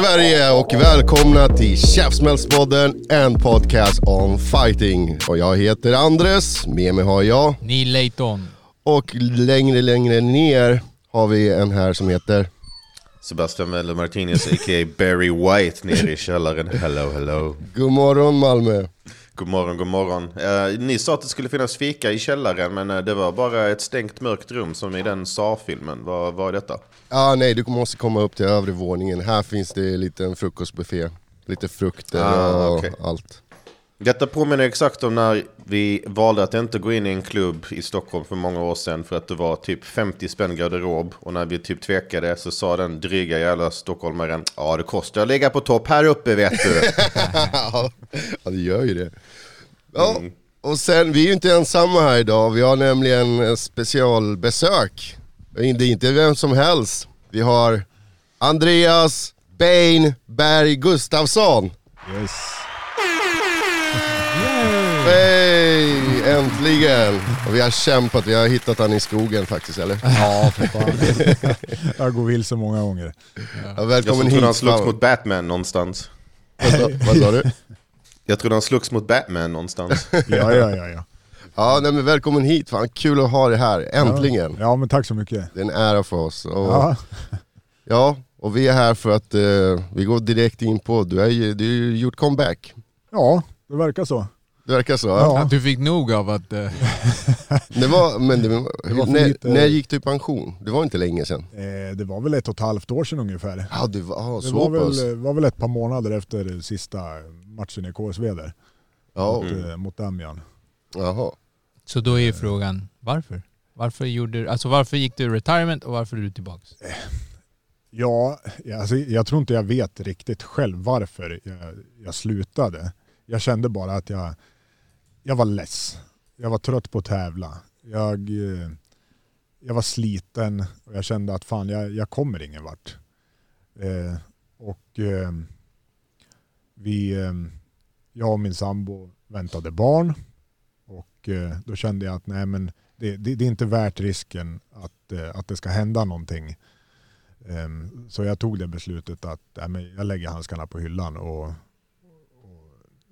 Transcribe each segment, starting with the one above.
Sverige och välkomna till Käftsmällspodden, en podcast om fighting. Och jag heter Andres, med mig har jag, Neil Layton. och längre längre ner har vi en här som heter Sebastian Melle Martinez a.k.a. Barry White nere i källaren. Hello, hello. God morgon Malmö. God morgon, god morgon. Eh, ni sa att det skulle finnas fika i källaren, men eh, det var bara ett stängt mörkt rum som i den Saw-filmen. Vad är detta? Ah, nej, du måste komma upp till övre våningen. Här finns det lite en frukostbuffé. Lite frukter Ah, och okej. allt. Detta påminner exakt om när vi valde att inte gå in i en klubb i Stockholm för många år sedan för att det var typ 50 spänn garderob och när vi typ tvekade så sa den dryga jävla stockholmaren Ja det kostar att ligga på topp här uppe vet du. ja, det gör ju det. Ja, Mm. och sen, vi är ju inte ensamma här idag. Vi har nämligen en specialbesök. Det är inte vem som helst. Vi har Andreas Bain Berg Gustafsson. Yes. Hej! Äntligen! Och vi har kämpat, vi har hittat han i skogen faktiskt eller? Ja, för fan. Jag går vilse många gånger. Ja, Jag välkommen trodde hit. han slogs mot Batman någonstans. Vad sa, vad sa du? Jag trodde han slogs mot Batman någonstans. Ja, ja, ja. ja. Ja, nej, men välkommen hit, fan kul att ha dig här, äntligen. Ja, men tack så mycket. Det är en ära för oss. Och, Ja, Ja, och vi är här för att eh, vi går direkt in på, du har ju du har ju gjort comeback. ja det verkar så. Det verkar så. Ja. Du fick nog av att... eh, Det var, men det, Det var när, lite- när gick du i pension? Det var inte länge sedan. Eh, det var väl ett och ett halvt år sedan ungefär. Ja, det var ah, Det så var pass. väl, var väl ett par månader efter sista matchen i KSV där. Ja, Mot, eh, mot Damian. jaha. Så då är ju frågan, varför? Varför, gjorde, alltså varför gick du i retirement och varför är du tillbaks? Ja, ja, alltså, jag tror inte jag vet riktigt själv varför jag, jag slutade. Jag kände bara att jag, jag var less. Jag var trött på att tävla. Jag, eh, jag var sliten och jag kände att fan, jag, jag kommer ingen vart. Eh, och eh, vi, eh, jag och min sambo väntade barn och eh, då kände jag att nej men det, det, det är inte värt risken att, eh, att det ska hända någonting. Ehm, så jag tog det beslutet att nej, men jag lägger handskarna på hyllan och,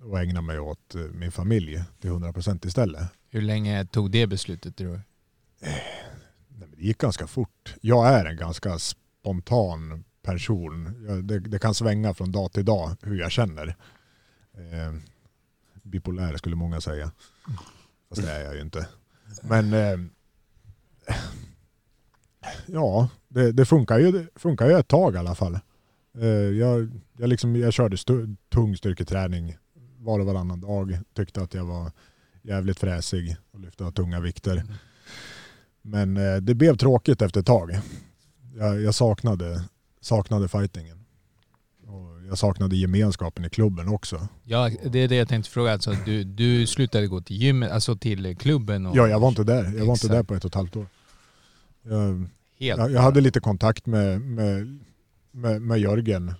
och, ägnar mig åt eh, min familj till 100% istället. Hur länge tog det beslutet tror du? Det gick ganska fort. Jag är en ganska spontan person. Det, det kan svänga från dag till dag hur jag känner. Ehm, bipolär skulle många säga. Fast det är jag ju inte. Men ehm, ja, det, det funkar, ju, det funkar ju ett tag i alla fall. Eh, jag, jag, liksom, jag körde tung styrketräning var och varannan dag. Tyckte att jag var jävligt fräsig och lyfte tunga vikter. Men eh, det blev tråkigt efter ett tag. Jag, jag saknade, saknade fightingen. Och jag saknade gemenskapen i klubben också. Ja, det är det jag tänkte fråga. Alltså, du, du slutade gå till gymmet, alltså till klubben? Och Ja, jag var inte där. Jag var inte Exakt. där på ett och ett halvt år. Jag, helt jag, jag hade lite kontakt med, med, med, med Jörgen.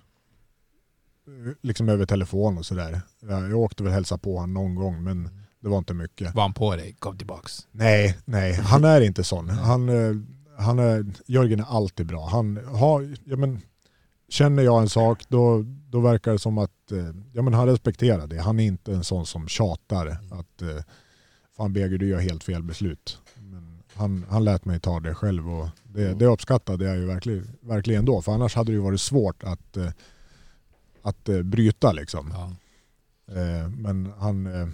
Liksom över telefon och sådär. Jag, jag åkte väl hälsa på honom någon gång men det var inte mycket. Var han på dig? Kom tillbaks. Nej, nej, han är inte sån. Han, eh, han är, Jörgen är alltid bra. Han har, ja, men, känner jag en sak då, då verkar det som att eh, ja, men han respekterar det. Han är inte en sån som tjatar att eh, fan Beger du gör helt fel beslut. Men han, han lät mig ta det själv och det, det uppskattade jag ju verkligen, verkligen då. För annars hade det ju varit svårt att, eh, att eh, bryta liksom. Ja. Eh, Men han, eh,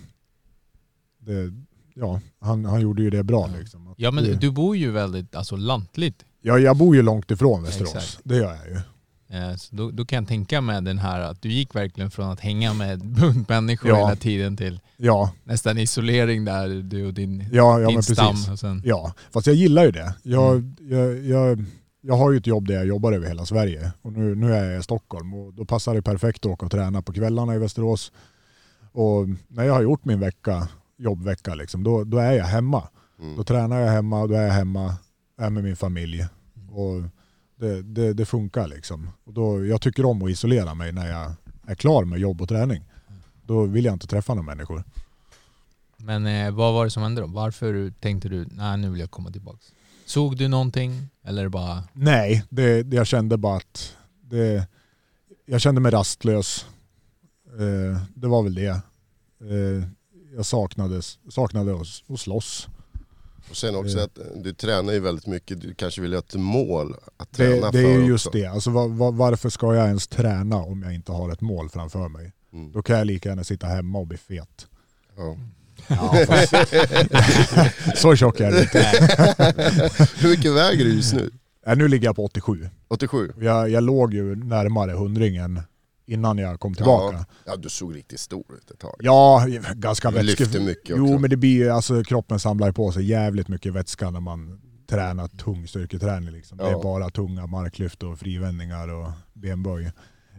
det, ja, han, han gjorde ju det bra. Liksom. Att ja men det, du bor ju väldigt alltså, lantligt. ja, jag bor ju långt ifrån Västerås. Exakt. Det gör jag ju. Eh, Så då, då kan jag tänka mig den här att du gick verkligen från att hänga med bunt människor Ja. hela tiden till Ja, nästan isolering där du och din, ja, ja din men stam. precis. Och sen, Ja, fast jag gillar ju det. Jag, Mm. jag, jag, jag har ju ett jobb där jag jobbar över hela Sverige och nu, nu är jag i Stockholm och då passar det perfekt att åka och träna på kvällarna i Västerås. Och när jag har gjort min vecka, jobbvecka, liksom, då, då är jag hemma. Mm. Då tränar jag hemma och då är jag hemma, är med min familj. Och det, det, det funkar liksom. Och då, jag tycker om att isolera mig när jag är klar med jobb och träning. Då vill jag inte träffa några människor. Men eh, vad var det som hände då? Varför tänkte du, nej nu vill jag komma tillbaka? Såg du någonting? Eller bara, Nej, det, det, jag kände bara att det, jag kände mig rastlös. Eh, det var väl det. Eh, jag saknade, saknade att, att slåss. Och sen också Eh. att eh, du tränar ju väldigt mycket, du kanske vill ha ett mål att träna Det, det är för ju just det. Alltså, var, var, varför ska jag ens träna om jag inte har ett mål framför mig? Mm. Då kan jag lika gärna sitta hemma och bli fet. Ja. Så tjock är jag inte. Hur mycket väger du just nu? Äh, nu ligger jag på 87. 87? Jag, jag låg ju närmare hundringen innan jag kom tillbaka. Ja. ja, du såg riktigt stor ut ett tag. Ja, ganska Du vätske... lyfter mycket Jo, också. men det blir ju, alltså kroppen samlar på sig jävligt mycket vätska när man tränar tung styrketräning. Liksom. Det Ja. är bara tunga marklyft och frivändningar och benböj.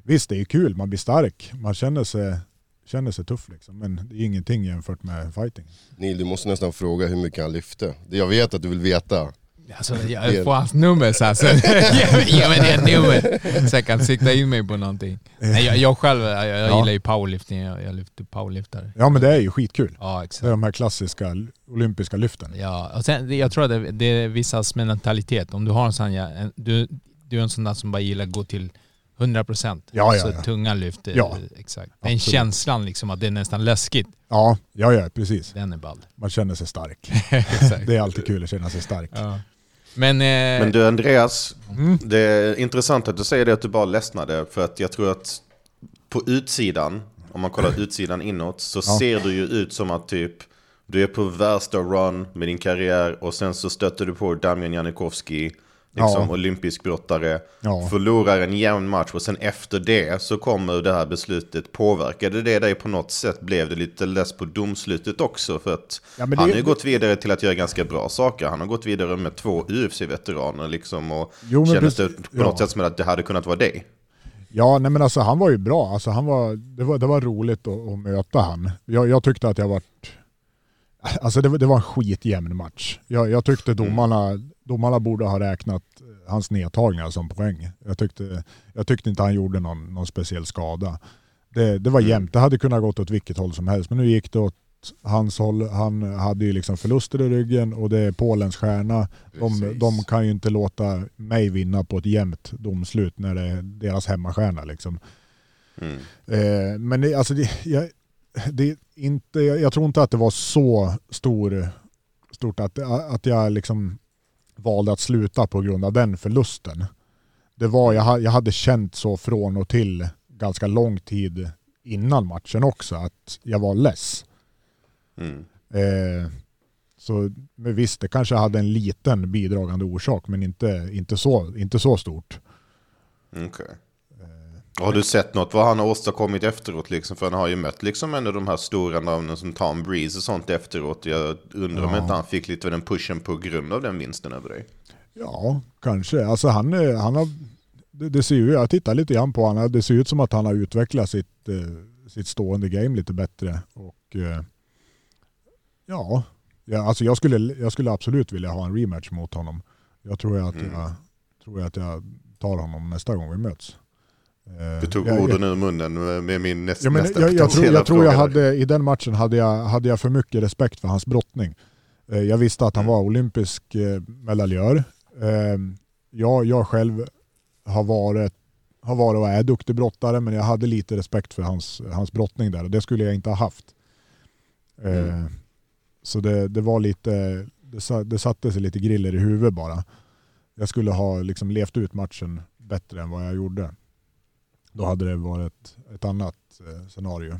Visst, det är kul, man blir stark, man känner sig, känner sig tuff liksom. Men det är ingenting jämfört med fighting. Neil, du måste nästan fråga hur mycket han lyfte. Det Jag vet att du vill veta. alltså, jag får hans nummer så här, så, ge mig det nummer så jag kan sikta in mig på någonting. Nej, jag, jag själv, jag, jag Ja. gillar ju powerlifting, jag, jag lyfter powerliftare. Ja men det är ju skitkul. Ja Det är exakt. de här klassiska olympiska lyften. Ja, och sen, jag tror att det, det är vissas mentalitet. Om du har en sån, ja, du, du är en sån där som bara gillar att gå till 100% Ja, ja, så ja. tunga lyft. eh, Ja, exakt. Den absolut. känslan liksom att det är nästan läskigt, Ja, ja, ja precis. den är ball. Man känner sig stark. Det är alltid kul att känna sig stark. Ja. Men, eh, Men du Andreas, Mm. det är intressant att du säger det att du bara ledsnade. För att jag tror att på utsidan, om man kollar utsidan inåt, så Ja. ser du ju ut som att typ du är på värsta run med din karriär och sen så stöter du på Damian Janikowski, liksom Ja. olympisk brottare, Ja. förlorar en jämn match och sen efter det så kommer det här beslutet. Påverkade det dig på något sätt? Blev det lite less på domslutet också? För att Ja, han har ju gått vidare till att göra ganska bra saker. Han har gått vidare med två UFC-veteraner liksom och Jo, kändes det på något sätt som att det hade kunnat vara dig? Ja, nej men alltså han var ju bra. Alltså, han var, det, var, det var roligt att, att möta han. Jag, jag tyckte att jag varit... Alltså det, var- det var en skitjämn match. Jag, jag tyckte domarna, domarna borde ha räknat hans nedtagningar som poäng. Jag tyckte, jag tyckte inte han gjorde någon, någon speciell skada. Det, det var jämnt. Det hade kunnat gått åt vilket håll som helst. Men nu gick det åt hans håll. Han hade ju liksom förluster i ryggen och det är Polens stjärna. De, de kan ju inte låta mig vinna på ett jämnt domslut när det är deras hemmastjärna. Liksom. Mm. Eh, men det, alltså det, jag, det inte, jag, tror inte att det var så stor, stort att, att jag liksom valde att sluta på grund av den förlusten. Det var, jag, jag hade känt så från och till ganska lång tid innan matchen också att jag var less. Mm. Eh, så men visst, det kanske hade en liten bidragande orsak men inte, inte, så, inte så stort. Okej. Har du sett något vad han har åstadkommit efteråt? Liksom? För han har ju mött liksom av de här stora namnen som Tom Breeze och sånt efteråt. Jag undrar om Ja. inte han fick lite av den pushen på grund av den vinsten över dig. Ja, kanske. Alltså han, är- han har, det, det ser ju, jag tittar lite grann på honom, det ser ut som att han har utvecklat sitt, eh, sitt stående game lite bättre. Och eh, ja, ja alltså jag, skulle, jag skulle absolut vilja ha en rematch mot honom. Jag tror att, Mm. jag, tror att jag tar honom nästa gång vi möts. Eh, Du tog jag- orden ur munnen med- min näst, Ja, men nästa jag, jag, tror, jag tror jag hade, i den matchen hade jag, hade jag för mycket respekt för hans brottning. Eh, Jag visste att han Mm. var olympisk eh, medaljör. Jag, jag själv har varit, har varit och är duktig brottare men jag hade lite respekt för hans, hans brottning där och det skulle jag inte ha haft. Mm. Så det, det var lite, det satte sig lite griller i huvudet bara. Jag skulle ha liksom levt ut matchen bättre än vad jag gjorde. Då hade det varit ett annat eh, scenario.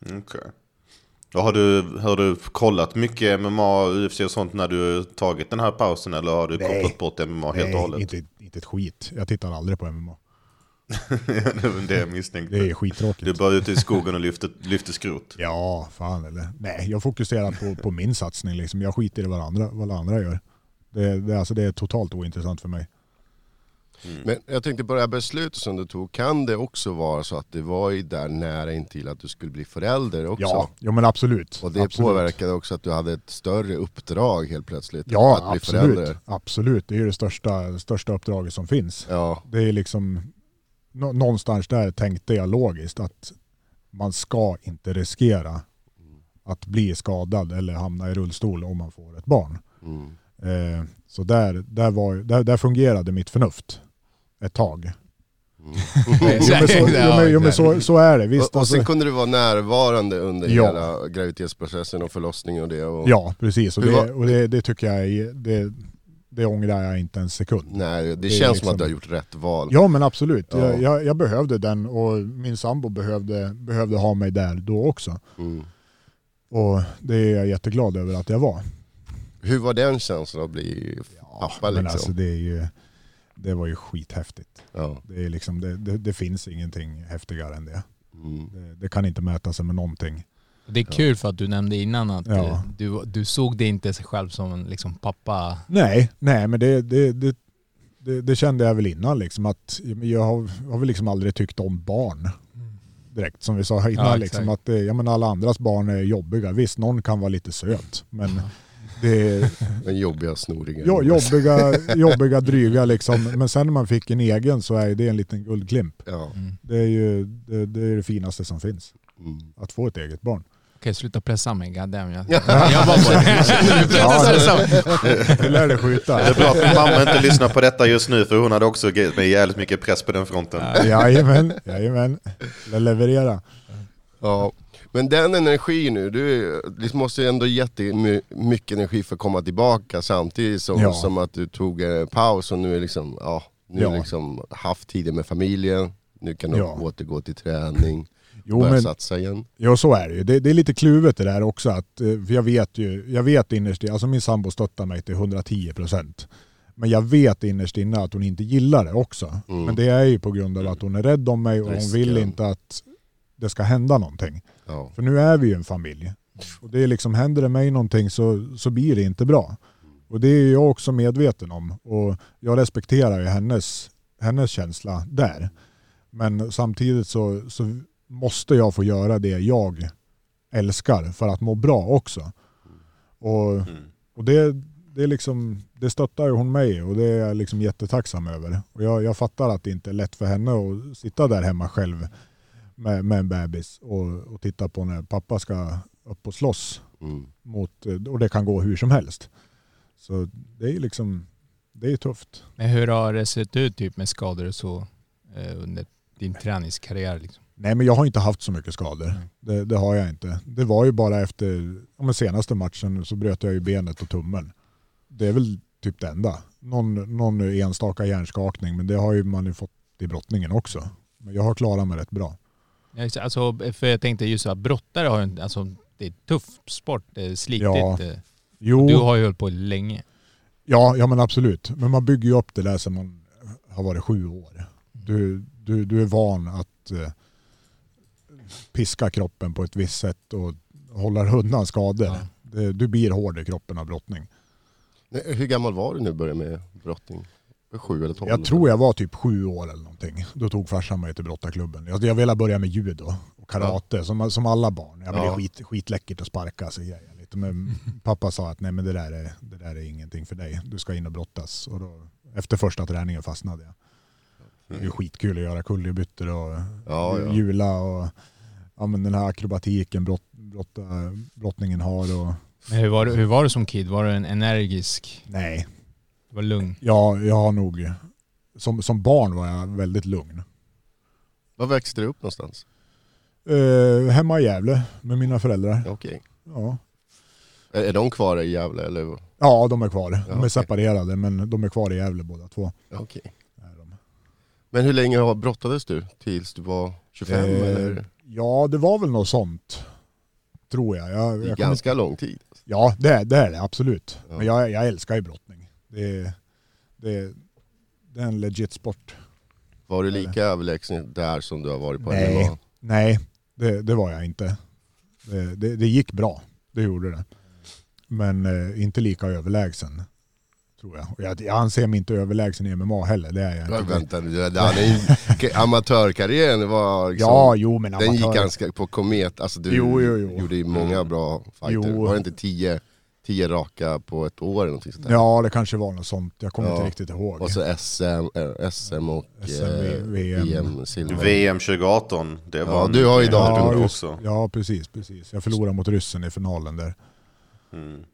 Okej. Och har, du, har du kollat mycket MMA, UFC och sånt när du tagit den här pausen eller har du Nej. kopplat bort MMA helt och hållet? inte, inte ett skit. Jag tittar aldrig på MMA. det jag misstänkte. Det är skittråkigt. Du bara ute i skogen och lyfter, lyfter skrot. Ja, fan eller. Nej, jag fokuserar på, på min satsning. Liksom. Jag skiter i vad andra, vad andra gör. Det, det, alltså, det är totalt ointressant för mig. Men jag tänkte på det här beslutet som du tog, kan det också vara så att det var ju där nära intill att du skulle bli förälder också? Ja, ja men absolut. Och det absolut. påverkade också att du hade ett större uppdrag helt plötsligt? Ja, att bli absolut. förälder. Absolut, det är ju det största, största uppdraget som finns. Ja, Det är liksom, nå- någonstans där tänkte jag logiskt att man ska inte riskera att bli skadad eller hamna i rullstol om man får ett barn. mm. Eh, så där, där, var, där, där fungerade mitt förnuft ett tag. Jo, men så, jo, men, jo, men så, så är det. Visst, och, och alltså, sen kunde du vara närvarande under Ja. hela graviditetsprocessen och förlossningen och det. Och, ja, precis. Och, det, och det, det tycker jag är, det, det ångrar jag inte en sekund. Nej, det, Det känns som liksom- att du har gjort rätt val. Ja men absolut, Ja. Jag, jag, jag behövde den och min sambo behövde, behövde ha mig där då också. Mm. Och det är jag jätteglad över att jag var. Hur var den känslan att bli pappa men liksom? alltså det, är ju, det var ju skithäftigt. ja. Det, är liksom, det, det, det finns ingenting häftigare än det. mm. det. Det kan inte mäta sig med någonting. Det är kul för att du nämnde innan att Ja. eh, du, du såg det inte sig själv som en liksom, pappa. Nej, nej men det, det, det, det, det kände jag väl innan liksom att jag har, har väl liksom aldrig tyckt om barn. Direkt som vi sa innan Ja, liksom att eh, ja, men alla andras barn är jobbiga. Visst, någon kan vara lite söt men det är Den jobbiga snoringen. jo, jobbiga, jobbiga, dryga liksom. Men sen när man fick en egen så är det en liten guldklimp. Ja. Det är ju det, det, är det finaste som finns. Mm. Att få ett eget barn. Okej, sluta pressa mig, goddamn. Jag, Ja. jag var bara... Du lär dig skjuta. Det är bra att mamma inte lyssnar på detta just nu för hon hade också gett mig jävligt mycket press på den fronten. Jajamän, jajamän. Le- Leverera. Ja, men den energin nu, du liksom måste ju ändå jättemycket energi för att komma tillbaka samtidigt som, Ja. som att du tog en paus och nu är liksom, ja, nu Ja. liksom haft tiden med familjen, nu kan du Ja. återgå till träning, Jo, börja men, satsa igen. ja så är det ju. Det, det är lite kluvet det där också. Att, eh, för jag vet ju, jag vet innerst inne, alltså min sambo stöttar mig till 110%. Men jag vet innerst inne att hon inte gillar det också. Mm. Men det är ju på grund av att hon är rädd om mig och hon vill Risken. inte att det ska hända någonting. Ja. För nu är vi ju en familj. Och det är liksom, händer det mig någonting så, så blir det inte bra. Och det är jag också medveten om. Och jag respekterar ju hennes, hennes känsla där. Men samtidigt så, så måste jag få göra det jag älskar för att må bra också. Och, och det, det, är liksom, det stöttar ju hon mig och det är jag liksom jättetacksam över. Och jag, jag fattar att det inte är lätt för henne att sitta där hemma själv med, med en bebis och, och titta på när pappa ska upp och slåss. Mm. Mot, och det kan gå hur som helst. Så det är liksom, det är tufft. Men hur har det sett ut typ, med skador och så eh, under din träningskarriär? Liksom? Nej men jag har inte haft så mycket skador. Det, det har jag inte. Det var ju bara efter ja, men senaste matchen så bröt jag ju benet och tummen. Det är väl typ det enda. Någon, någon enstaka hjärnskakning men det har ju man ju fått i brottningen också. Men jag har klarat mig rätt bra. Ja, exakt. Alltså, för jag tänkte just så att brottare har ju inte, alltså det är tuff sport, det är slitigt. Ja. eh. Jo, Du har ju hållit på länge. ja, ja men absolut. Men man bygger ju upp det där som man har varit sju år. Du, du, du är van att eh, piska kroppen på ett visst sätt och hålla undan skador. Ja. Det, du blir hård i kroppen av brottning. Nej, Hur gammal var du när du började med brottning? Sju eller tolv? Jag tror jag var typ sju år eller någonting. Då tog farsan mig till brottarklubben. Jag, jag ville börja med judo och karate som, som alla barn. Ja, men Det Ja. är skit, skitläckert att sparka sig grejer lite. Men pappa sa att nej men det där, är, det där är ingenting för dig. Du ska in och brottas. Och då, efter första träningen fastnade jag. Det är skitkul att göra kullerbyttor och Ja, ja. hjula och ja, men den här akrobatiken brott, brotta, brottningen har. Och, Men hur var, du, hur var du som kid? Var du en energisk? nej, Du var lugn? ja, jag har nog... Som, som barn var jag väldigt lugn. Var växte du upp någonstans? Eh, hemma i Gävle med mina föräldrar. Okej. Ja. Är, är de kvar i Gävle eller? ja, de är kvar. De är okej. separerade men de är kvar i Gävle båda två. Okej. Är de. Men hur länge har- brottades du? Tills du var 25 Eh, eller? Ja, det var väl något sånt. tror jag. jag, I jag kommer- ganska lång tid. Ja, det är det, är det absolut. Ja. Men jag, jag älskar ju brottning. Det, det, det är en legit sport. Var du lika överlägsen där som du har varit på Nej. MMA? Nej, det, det var jag inte. Det, det, det gick bra, det gjorde det. Men eh, inte lika överlägsen. Tror jag. Och jag. Jag anser mig inte överlägsen i MMA heller, det är jag Ja, inte. vänta nu, är- amatörkarriären var liksom, Ja, jo men den gick amatör- ganska på komet, alltså du Jo, jo, jo. gjorde ju många bra fighter. Var det inte tio, tio raka på ett år eller någonting sånt där? Ja, det kanske var något sånt. Jag kommer Ja. inte riktigt ihåg. Och så SM, äh, SM och SM, eh, VM. VM silver. VM 2018, det var Ja, du har ju datum ja, också. ja, precis, precis. Jag förlorade mot ryssen i finalen där. Mm.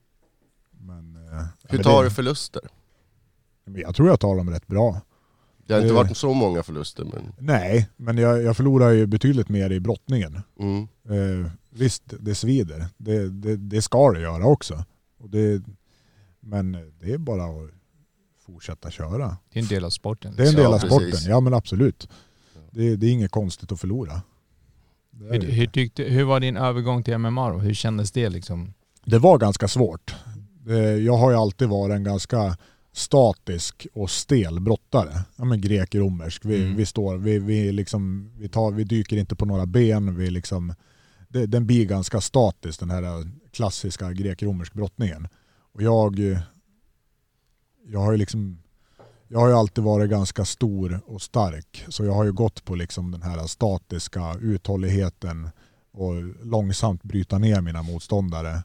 Men, eh, Hur tar det- du förluster? Jag tror jag tar dem rätt bra. Det har inte Det- varit så många förluster men... Nej, men jag, jag förlorar ju betydligt mer i brottningen. Mm. Eh, visst, det svider. Det, det, det ska det göra också. Och det, men det är bara att fortsätta köra. Det är en del av sporten. Det är en Ja, del av sporten, ja men absolut. Det, det är inget konstigt att förlora. Hur, hur, tyckte, hur var din övergång till MMA då? Hur kändes det liksom? det var ganska svårt. Jag har ju alltid varit en ganska statisk och stel brottare. Ja men grek-romersk. Vi, Mm. vi står, vi, vi, liksom, vi, tar, vi dyker inte på några ben. Vi liksom, det, den blir ganska statisk den här klassiska grek-romersk brottningen. Och jag, jag har ju liksom jag har ju alltid varit ganska stor och stark så jag har ju gått på liksom den här statiska uthålligheten och långsamt bryta ner mina motståndare.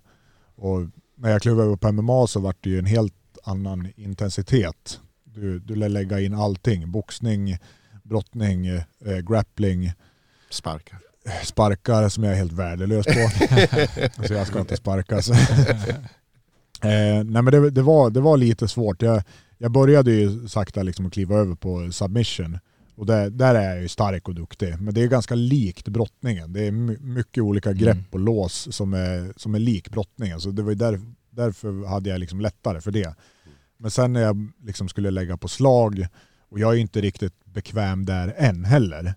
Och när jag klev över på MMA så var det ju en helt annan intensitet. Du, du lär lägga in allting. Boxning, brottning, eh, grappling, Sparkar sparkar som jag är helt värdelös på. så jag ska inte sparkas. eh, nej men det, det, var, det var lite svårt. Jag, jag började ju sakta liksom att kliva över på submission. Och där, där är jag ju stark och duktig. Men det är ganska likt brottningen. Det är my, mycket olika grepp Mm. och lås som är, som är lik brottningen. Så det var ju där, därför hade jag liksom lättare för det. Men sen när jag liksom skulle lägga på slag, och jag är inte riktigt bekväm där än heller,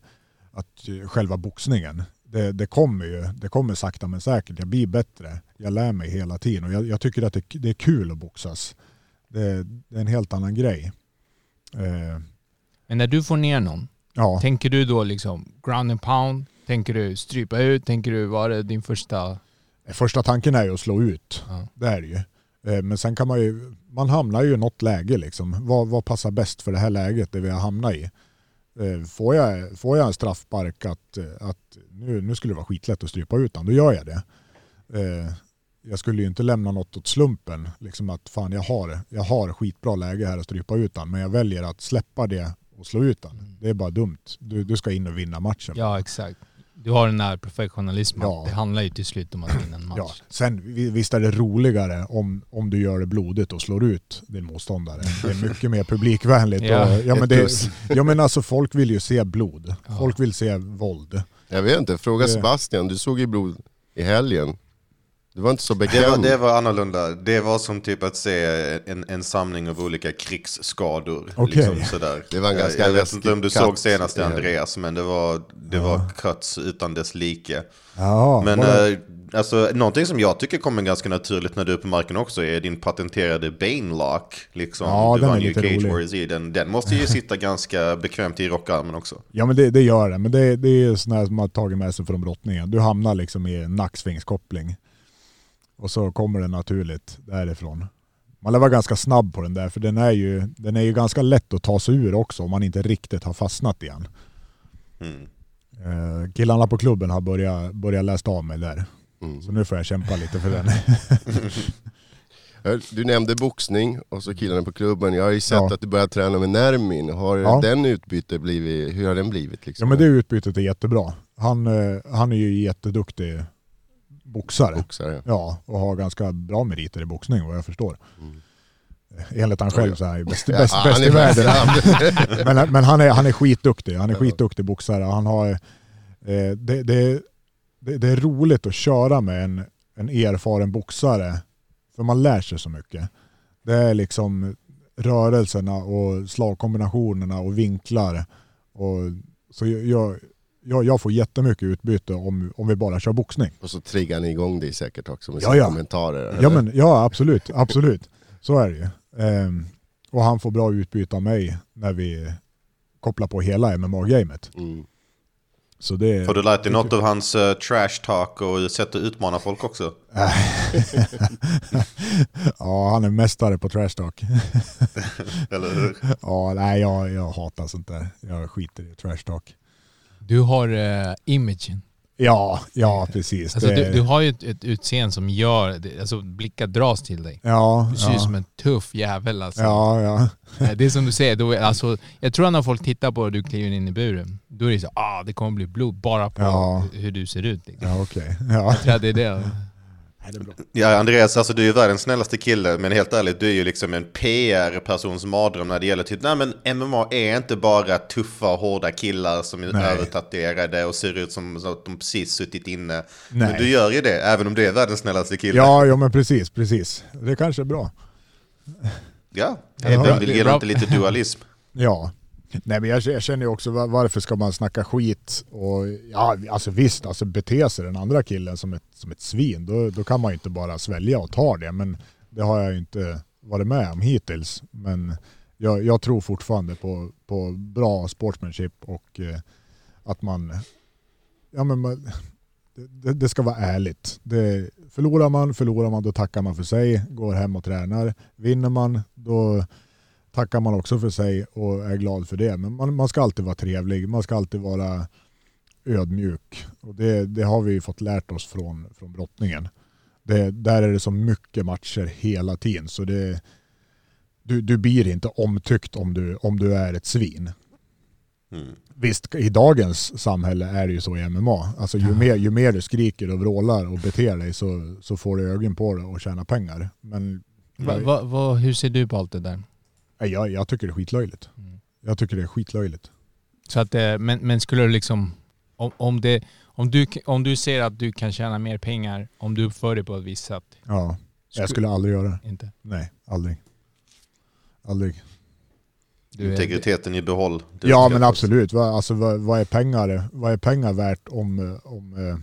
att eh, själva boxningen, det, det kommer ju, det kommer sakta men säkert. Jag blir bättre. Jag lär mig hela tiden och jag, jag tycker att det, det är kul att boxas. Det, det är en helt annan grej. Eh, Men när du får ner någon, ja. tänker du då liksom ground and pound? Tänker du strypa ut? Tänker du, var det din första... Första tanken är ju att slå ut. Ja. Det är det ju. Eh, Men sen kan man ju, man hamnar ju i något läge liksom. Vad, vad passar bäst för det här läget det vi har hamnat i? Eh, Får jag, får jag en straffspark att, eh, att nu, nu skulle det vara skitlätt att strypa ut den, då gör jag det. Eh, Jag skulle ju inte lämna något åt slumpen, liksom att fan jag har, jag har skitbra läge här att strypa ut den, men jag väljer att släppa det och slå ut den. Det är bara dumt. Du, du ska in och vinna matchen. Ja, exakt. Du har den här professionalismen. Ja. Det handlar ju till slut om att vinna en match. Ja, sen vi- visst är det roligare om, om du gör det blodigt och slår ut din motståndare. Det är mycket mer publikvänligt. Ja, och, ja, men det, ja men alltså folk vill ju se blod. Ja. Folk vill se våld. Jag vet inte, fråga Sebastian, du såg ju blod i helgen. Du var inte så Det bekväm. var, det var annorlunda. Det var som typ att se en, en samling av olika krigsskador. Okej. Liksom sådär. Det var en Jag- ganska Jag vet läskig inte om du cut såg senast helgen. Andreas, men det var, det var cuts utan dess like. Ja, Men eh, alltså, någonting som jag tycker kommer ganska naturligt när du är på marken också är din patenterade Bane Lock. Liksom, Ja, du den vann ju Cage. Warriors i. Den, den måste ju sitta ganska bekvämt i rockarmen också. ja men det, det gör det. Men det, det är sådana här som man har tagit med sig från brottningen. Du hamnar liksom i nacksvingskoppling. Och så kommer det naturligt därifrån. Man lär vara ganska snabb på den där för den är ju, den är ju ganska lätt att ta sig ur också om man inte riktigt har fastnat igen. Mm. Eh, killarna på klubben har börjat, börjat läsa av mig där. Mm. Så nu får jag kämpa lite för den. Du nämnde boxning och så killarna på klubben. Jag har ju sett Ja. att du börjar träna med Nermin. Har Ja. den utbyte blivit, hur har den blivit? Ja Liksom? men det utbytet är jättebra. Han, eh, han är ju jätteduktig boxare. Boxare. Ja, och har ganska bra meriter i boxning vad jag förstår. Enligt han själv så är han ju bäst, Ja, bäst, bäst i världen. bäst. men men han, är, han är skitduktig. Han är skitduktig boxare. Han har, eh, det, det, det, det är roligt att köra med en, en erfaren boxare. För man lär sig så mycket. Det är liksom rörelserna och slagkombinationerna och vinklar. Och, så jag, jag, jag får jättemycket utbyte om, om vi bara kör boxning. Och så triggar ni igång dig säkert också med Ja, sina ja. kommentarer. Ja, men, ja absolut, absolut. Så är det ju. Ehm, och han får bra utbyte av mig när vi kopplar på hela MMA-gamet. Mm. Så det, Har du lärt dig något av hans eh, trash talk och sätt att utmana folk också? ja, han är mästare på trash talk. Eller hur? ja, nej, jag, jag hatar sånt där. Jag skiter i trash talk. Du har uh, imagen. Ja, ja precis. Alltså, du, du har ju ett, ett utseende som gör, alltså blickar dras till dig. ja, Du ser ja. som en tuff jävel alltså. Ja, ja. Eh, Det är som du säger, då, alltså, jag tror att när folk tittar på dig du kliver in i buren, då är det så ah det kommer bli blod bara på Ja. hur du ser ut. Liksom. Ja, okej. Ja. Jag tror att det är det. Nej, det är bra. Ja, Andreas, alltså du är ju världens snällaste kille, men helt ärligt, du är ju liksom en PR-persons mardröm när det gäller typ, nej men MMA är inte bara tuffa och hårda killar som är Nej. övertatuerade och ser ut som att de precis suttit inne. Nej. Men du gör ju det, även om du är världens snällaste kille. Ja, ja, men precis, precis. Det kanske är bra. Ja, vem det vill bra. inte lite dualism? Ja. Nej men jag, jag känner ju också varför ska man snacka skit och ja alltså visst alltså bete sig den andra killen som ett, som ett svin då, då kan man ju inte bara svälja och ta det men det har jag ju inte varit med om hittills men jag, jag tror fortfarande på, på bra sportsmanship och eh, att man ja men man, det, det ska vara ärligt. Det, förlorar man, förlorar man, då tackar man för sig, går hem och tränar. Vinner man, då tackar man också för sig och är glad för det. Men man, man ska alltid vara trevlig, man ska alltid vara ödmjuk. Och det, det har vi ju fått lärt oss från, från brottningen. Det, där är det så mycket matcher hela tiden så det, du, du blir inte omtyckt om du, om du är ett svin. Mm. Visst, i dagens samhälle är det ju så i MMA. Alltså ju, mer, ju mer du skriker och vrålar och beter dig så, så får du ögon på det och tjäna pengar. Men Va, va, va, hur ser du på allt det där? Jag, jag tycker det är skitlöjligt. Mm. Jag tycker det är skitlöjligt. Så att, eh, men, men skulle du liksom, om, om, det, om, du, om du ser att du kan tjäna mer pengar om du uppför dig på ett visst sätt? Ja, jag skulle aldrig göra det. Inte? Nej, aldrig. Aldrig. Du är- Integriteten i behåll. Ja men absolut. Vad, alltså, vad, vad, är pengar, vad är pengar värt om, om, eh,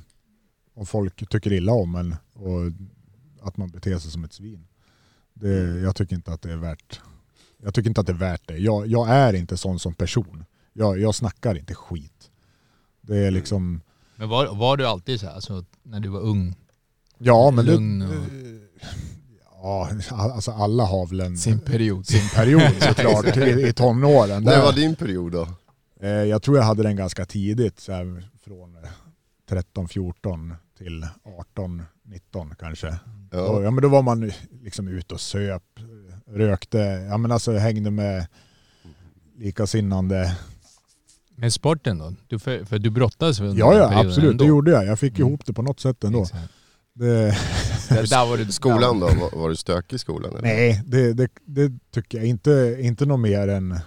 om folk tycker illa om en och att man beter sig som ett svin? Det, jag tycker inte att det är värt jag tycker inte att det är värt det. Jag, jag är inte sån som person. Jag, jag snackar inte skit. Det är liksom, Men var, var du alltid så här, alltså, när du var ung? ja men Lugn och ja, alltså alla har väl en, sin period? sin period såklart i, i tonåren. När var din period då? Eh, Jag tror jag hade den ganska tidigt, så här, från eh, 13, 14 till 18, 19 kanske. Då, Ja. ja, men då var man liksom ute och söp, rökte, ja, men alltså, hängde med likasinnande. Men sporten då? Du, för, för du brottades väl Ja, ja absolut, ändå? det gjorde jag. Jag fick Mm. ihop det på något sätt ändå. Exakt. Det, Där, var du, Skolan då? Var, var du stökig i skolan? Eller? nej, det, det, det tycker jag inte, inte något mer än...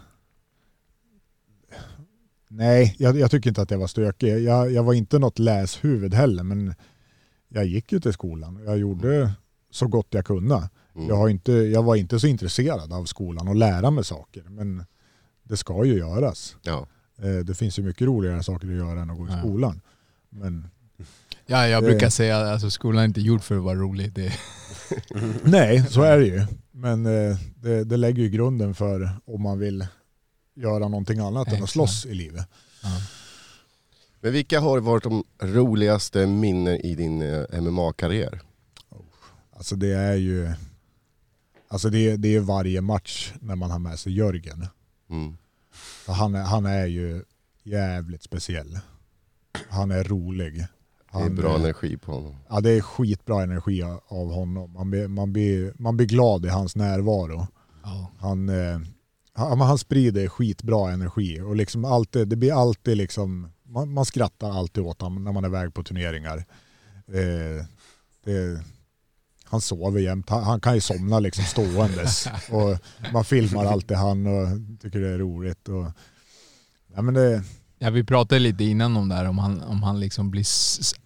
Nej, jag, jag tycker inte att jag var stökig. Jag, jag var inte något läshuvud heller, men jag gick ju till skolan. Jag gjorde så gott jag kunde. Mm. Jag, har inte, jag var inte så intresserad av skolan och lära mig saker, men det ska ju göras. Ja. Eh, Det finns ju mycket roligare saker att göra än att gå i Ja. skolan. Men Ja, jag Det- brukar säga att alltså, skolan är inte gjord för att vara rolig. Det, nej, så är det ju. Men eh, det, det lägger ju grunden för om man vill göra någonting annat än att Exakt. slåss i livet. Men vilka har varit de roligaste minnen i din eh, MMA-karriär? Alltså det är ju alltså det, det är varje match när man har med sig Jörgen. Mm. Han, är, han är ju jävligt speciell. Han är rolig. Det Han, är bra energi på honom. Ja, det är skitbra energi av- honom. Man blir, man, blir, man blir glad i hans närvaro. ja. Han, eh, han, han sprider skitbra energi och liksom alltid, det blir alltid liksom, man, man skrattar alltid åt honom när man är iväg på turneringar. Eh, det, han sover jämt, han, han kan ju somna liksom ståendes och man filmar alltid han och tycker det är roligt. Och, ja, men det, ja, vi pratade lite innan om det här, om han, om han liksom blir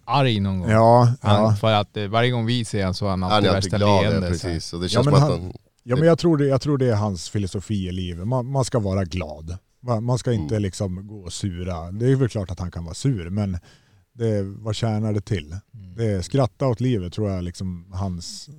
arg någon gång. ja, Han, ja. För att eh, varje gång vi ser honom så har han Han alltid är alltid värsta glad, ja, leendet. precis. Och det Ja, känns men som att han- han... Ja, men jag, tror det, jag tror det är hans filosofi i livet. Man, man ska vara glad. Man man ska inte Mm. liksom gå och sura. Det är väl klart att han kan vara sur, men det, vad tjänar det till? Mm. Det är, skratta åt livet tror jag liksom hans,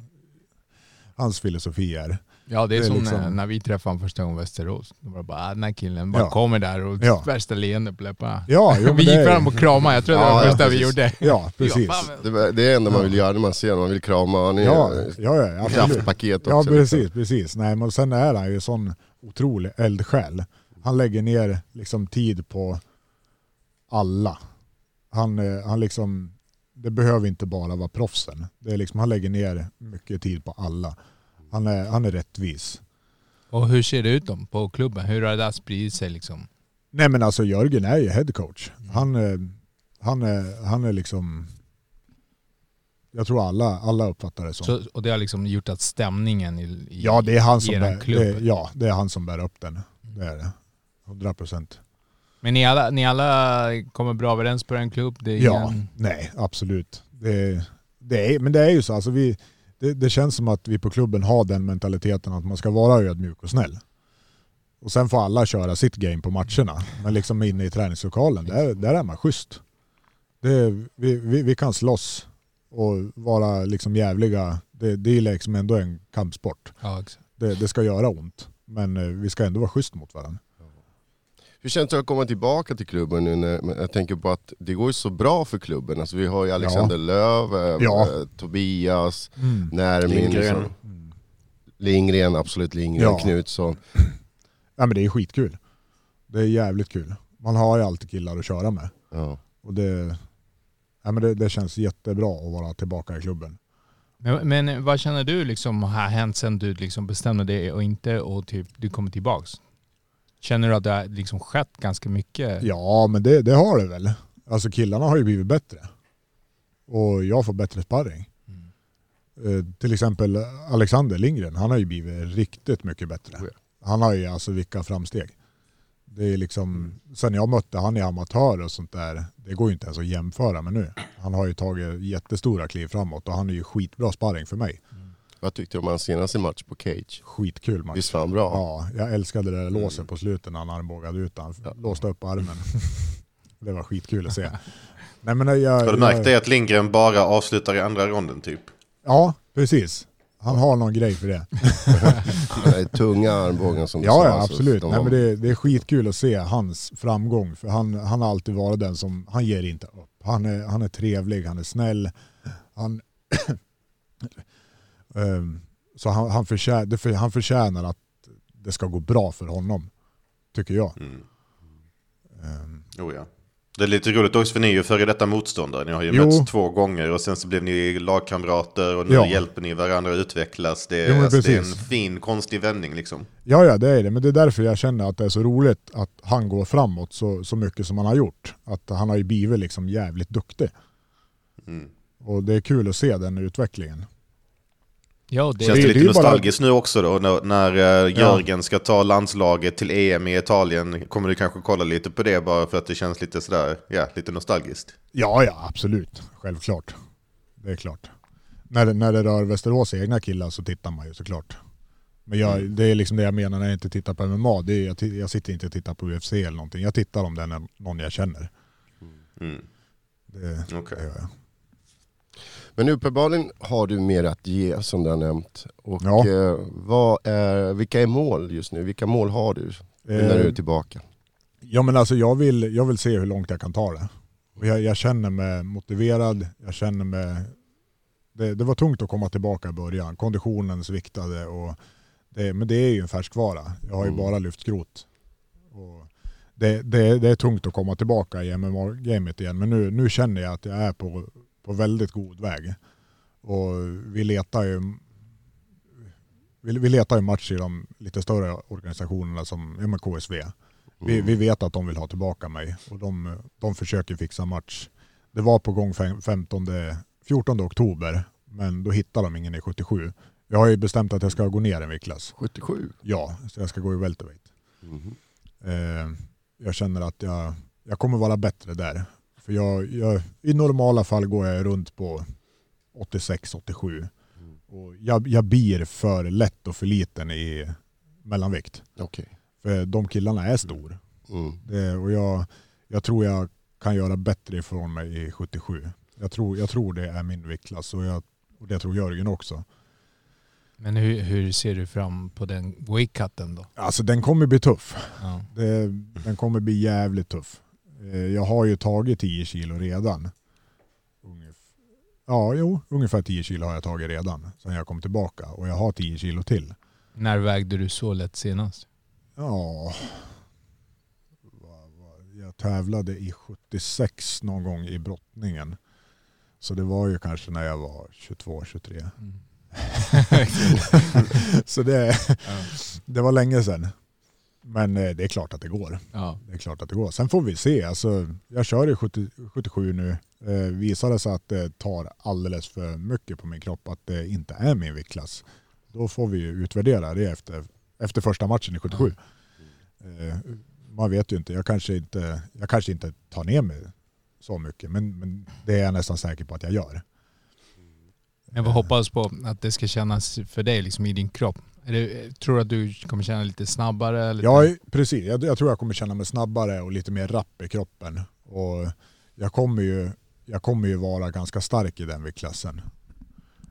hans filosofi är. Ja det är, Det är som liksom- när, när vi träffade honom första gången i Västerås. Då var det bara, ah, den här killen bara Ja. kommer där och Ja. värsta leende på läpparna. Ja, jo, vi det gick är- fram och kramade, jag tror det var Ja, det ja, första vi precis. gjorde. Ja, precis. Ja, Det, är det enda man vill göra när man ser honom, man vill krama. Han är Ja, ja, ja kraftpaket också. Ja liksom. precis, precis. Nej, men sen är han ju sån otrolig eldsjäl. Han lägger ner liksom tid på alla. Han, eh, han liksom, det behöver inte bara vara proffsen. Det är liksom, han lägger ner mycket tid på alla. Han är, han är rättvis. Och hur ser det ut då på klubben? Hur har det där spridit sig liksom? Nej men alltså Jörgen är ju headcoach. Han, eh, han, är, han är liksom, jag tror alla, alla uppfattar det som. Så, och det har liksom gjort att stämningen i, i ja, det är han som eran bär, klubb. det, ja, det är han som bär upp den. Det är det. 100 procent. Men ni alla, ni alla kommer bra överens på en klubb? Det Ja, ingen- nej absolut. Det, det är, men det är ju så, alltså vi, det, det känns som att vi på klubben har den mentaliteten att man ska vara ödmjuk och snäll. Och sen får alla köra sitt game på matcherna. Men liksom inne i träningslokalen, där, där är man schysst. Det, vi, vi, vi kan slåss och vara liksom jävliga. Det, det är liksom ändå en kampsport. Ja. Det, det ska göra ont. Men eh, vi ska ändå vara schysst mot varandra. Hur känns det att komma tillbaka till klubben nu när, jag tänker på att det går ju så bra för klubben. Alltså vi har ju Alexander Löv, eh, Ja. Tobias, Mm. Närmin, Lindgren. liksom. Lindgren, absolut Lindgren, Ja. Knutsson. Ja, men det är skitkul. Det är jävligt kul. Man har ju alltid killar att köra med. Ja. Och det, ja, men det, det känns jättebra att vara tillbaka i klubben. Men, men vad känner du liksom har hänt sen du liksom bestämde dig och inte och typ du kommer tillbaks? Känner du att det har liksom skett ganska mycket? Ja, men det, det har det väl. Alltså killarna har ju blivit bättre. Och jag får bättre sparring. Eh, till exempel Alexander Lindgren, han har ju blivit riktigt mycket bättre. Han har ju alltså vilka framsteg. Det är liksom, sen jag mötte han i amatör och sånt där, det går ju inte ens att jämföra med nu. Han har ju tagit jättestora kliv framåt och han är ju skitbra sparring för mig. Vad tyckte du om hans senaste match på Cage? Skitkul match. Visst var han bra? Ja, jag älskade det där låset på slutet när han armbågade ut han låste upp armen. det var skitkul att se. Nej, men jag, Har du märkt jag, att Lindgren bara avslutar i andra ronden typ? Ja, precis. Han har någon grej för det. Det är tunga armbågen som du Ja, sa. ja absolut. De Nej, men det, det är skitkul att se hans framgång. För han, han har alltid varit den som, han ger inte upp. Han är, han är trevlig, han är snäll. Han, så han, han, förtjänar, han förtjänar att det ska gå bra för honom. Tycker jag. Mm. Ehm, Oh, ja. Det är lite roligt också för ni är ju före detta motståndare. Ni har ju Jo. mötts två gånger och sen så blev ni lagkamrater och nu Ja. hjälper ni varandra att utvecklas. Det är, Jo, alltså, det är en fin, konstig vändning liksom. Ja, ja det är det. Men det är därför jag känner att det är så roligt att han går framåt så, så mycket som han har gjort. Att han har ju blivit liksom jävligt duktig. Mm. Och det är kul att se den utvecklingen. Ja, det, Känns det lite ju bara- nostalgiskt nu också då när, när eh, Jörgen ska ta landslaget till EM i Italien? Kommer du kanske kolla lite på det bara för att det känns lite sådär, ja, lite nostalgiskt? Ja, ja absolut. Självklart. Det är klart. När det, när det rör Västerås egna killar så tittar man ju såklart. Men jag, det är liksom det jag menar när jag inte tittar på MMA. Det är, jag, jag sitter inte och tittar på UFC eller någonting. Jag tittar om det är någon jag känner. Mm. Det, Okej. det gör jag. Men nu uppenbarligen har du mer att ge som du har nämnt. Och Ja. eh, vad är, vilka är mål just nu? Vilka mål har du nu när du är Eh, tillbaka? Ja men alltså jag vill, jag vill se hur långt jag kan ta det. Och jag, jag känner mig motiverad, jag känner mig... Det, det var tungt att komma tillbaka i början, konditionen sviktade och det, men det är ju en färskvara. Jag har ju Mm. bara lyft skrot. Och det, det, det är tungt att komma tillbaka i MMA-gamet igen men nu, nu känner jag att jag är på, på väldigt god väg. Och vi letar ju vi, vi letar ju match i de lite större organisationerna som ja, men KSV. Vi, vi vet att de vill ha tillbaka mig och de, de försöker fixa match. Det var på gång fem- 15, 14 oktober men då hittade de ingen i 77. Jag har ju bestämt att jag ska gå ner en viktklass. 77? Ja, så jag ska gå i welterweight. Mhm. Eh, jag känner att jag, jag kommer vara bättre där. För jag, jag, I normala fall går jag runt på 86-87. Och jag, jag blir för lätt och för liten i mellanvikt. Okej. För de killarna är stor. Mm. Det, och jag, jag tror jag kan göra bättre ifrån mig i 77. Jag tror, jag tror det är min viktklass och, jag, och det tror Jörgen också. Men hur, hur ser du fram på den weightcutten då? Alltså den kommer bli tuff. Ja. Det, den kommer bli jävligt tuff. Eh, Jag har ju tagit 10 kilo redan. Ja, jo, ungefär 10 kilo har jag tagit redan sen jag kom tillbaka och jag har 10 kilo till. När vägde du så lätt senast? Ja, jag tävlade i 76 någon gång i brottningen. Så det var ju kanske när jag var 22-23. Så det, det var länge sedan. Men eh, det är klart att det går. Ja. Det är klart att det går. Sen får vi se. Alltså, jag kör i 70, 77 nu. Eh, visar det sig att det tar alldeles för mycket på min kropp, att det inte är min viktklass, då får vi utvärdera det efter, efter första matchen i 77. Eh, man vet ju inte. Jag kanske inte, jag kanske inte tar ner mig så mycket, men, men det är jag nästan säker på att jag gör. Jag får hoppas på att det ska kännas för dig liksom i din kropp. Det, tror du att du kommer känna lite snabbare? Lite... Ja, precis. Jag, jag tror jag kommer känna mig snabbare och lite mer rapp i kroppen. Och jag kommer ju, jag kommer ju vara ganska stark i den viktklassen.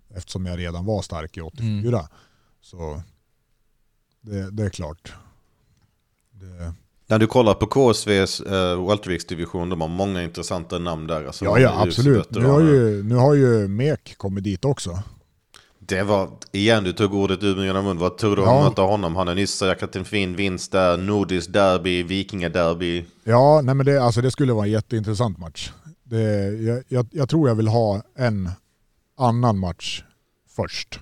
Eftersom jag redan var stark i 84. Så det, det är klart. Det, När du kollar på KSVs uh, welterviktsdivision, de har många intressanta namn där. Alltså, ja, ja absolut. Nu har, ju, nu har ju Mek kommit dit också. Det var, igen du tog ordet ur min mun. Vad tror du Ja. att möta honom? Han har nyss säkrat en fin vinst där, nordiskt derby, vikingaderby. Ja, nej men det, alltså det skulle vara en jätteintressant match. Det, jag, jag, jag tror jag vill ha en annan match först.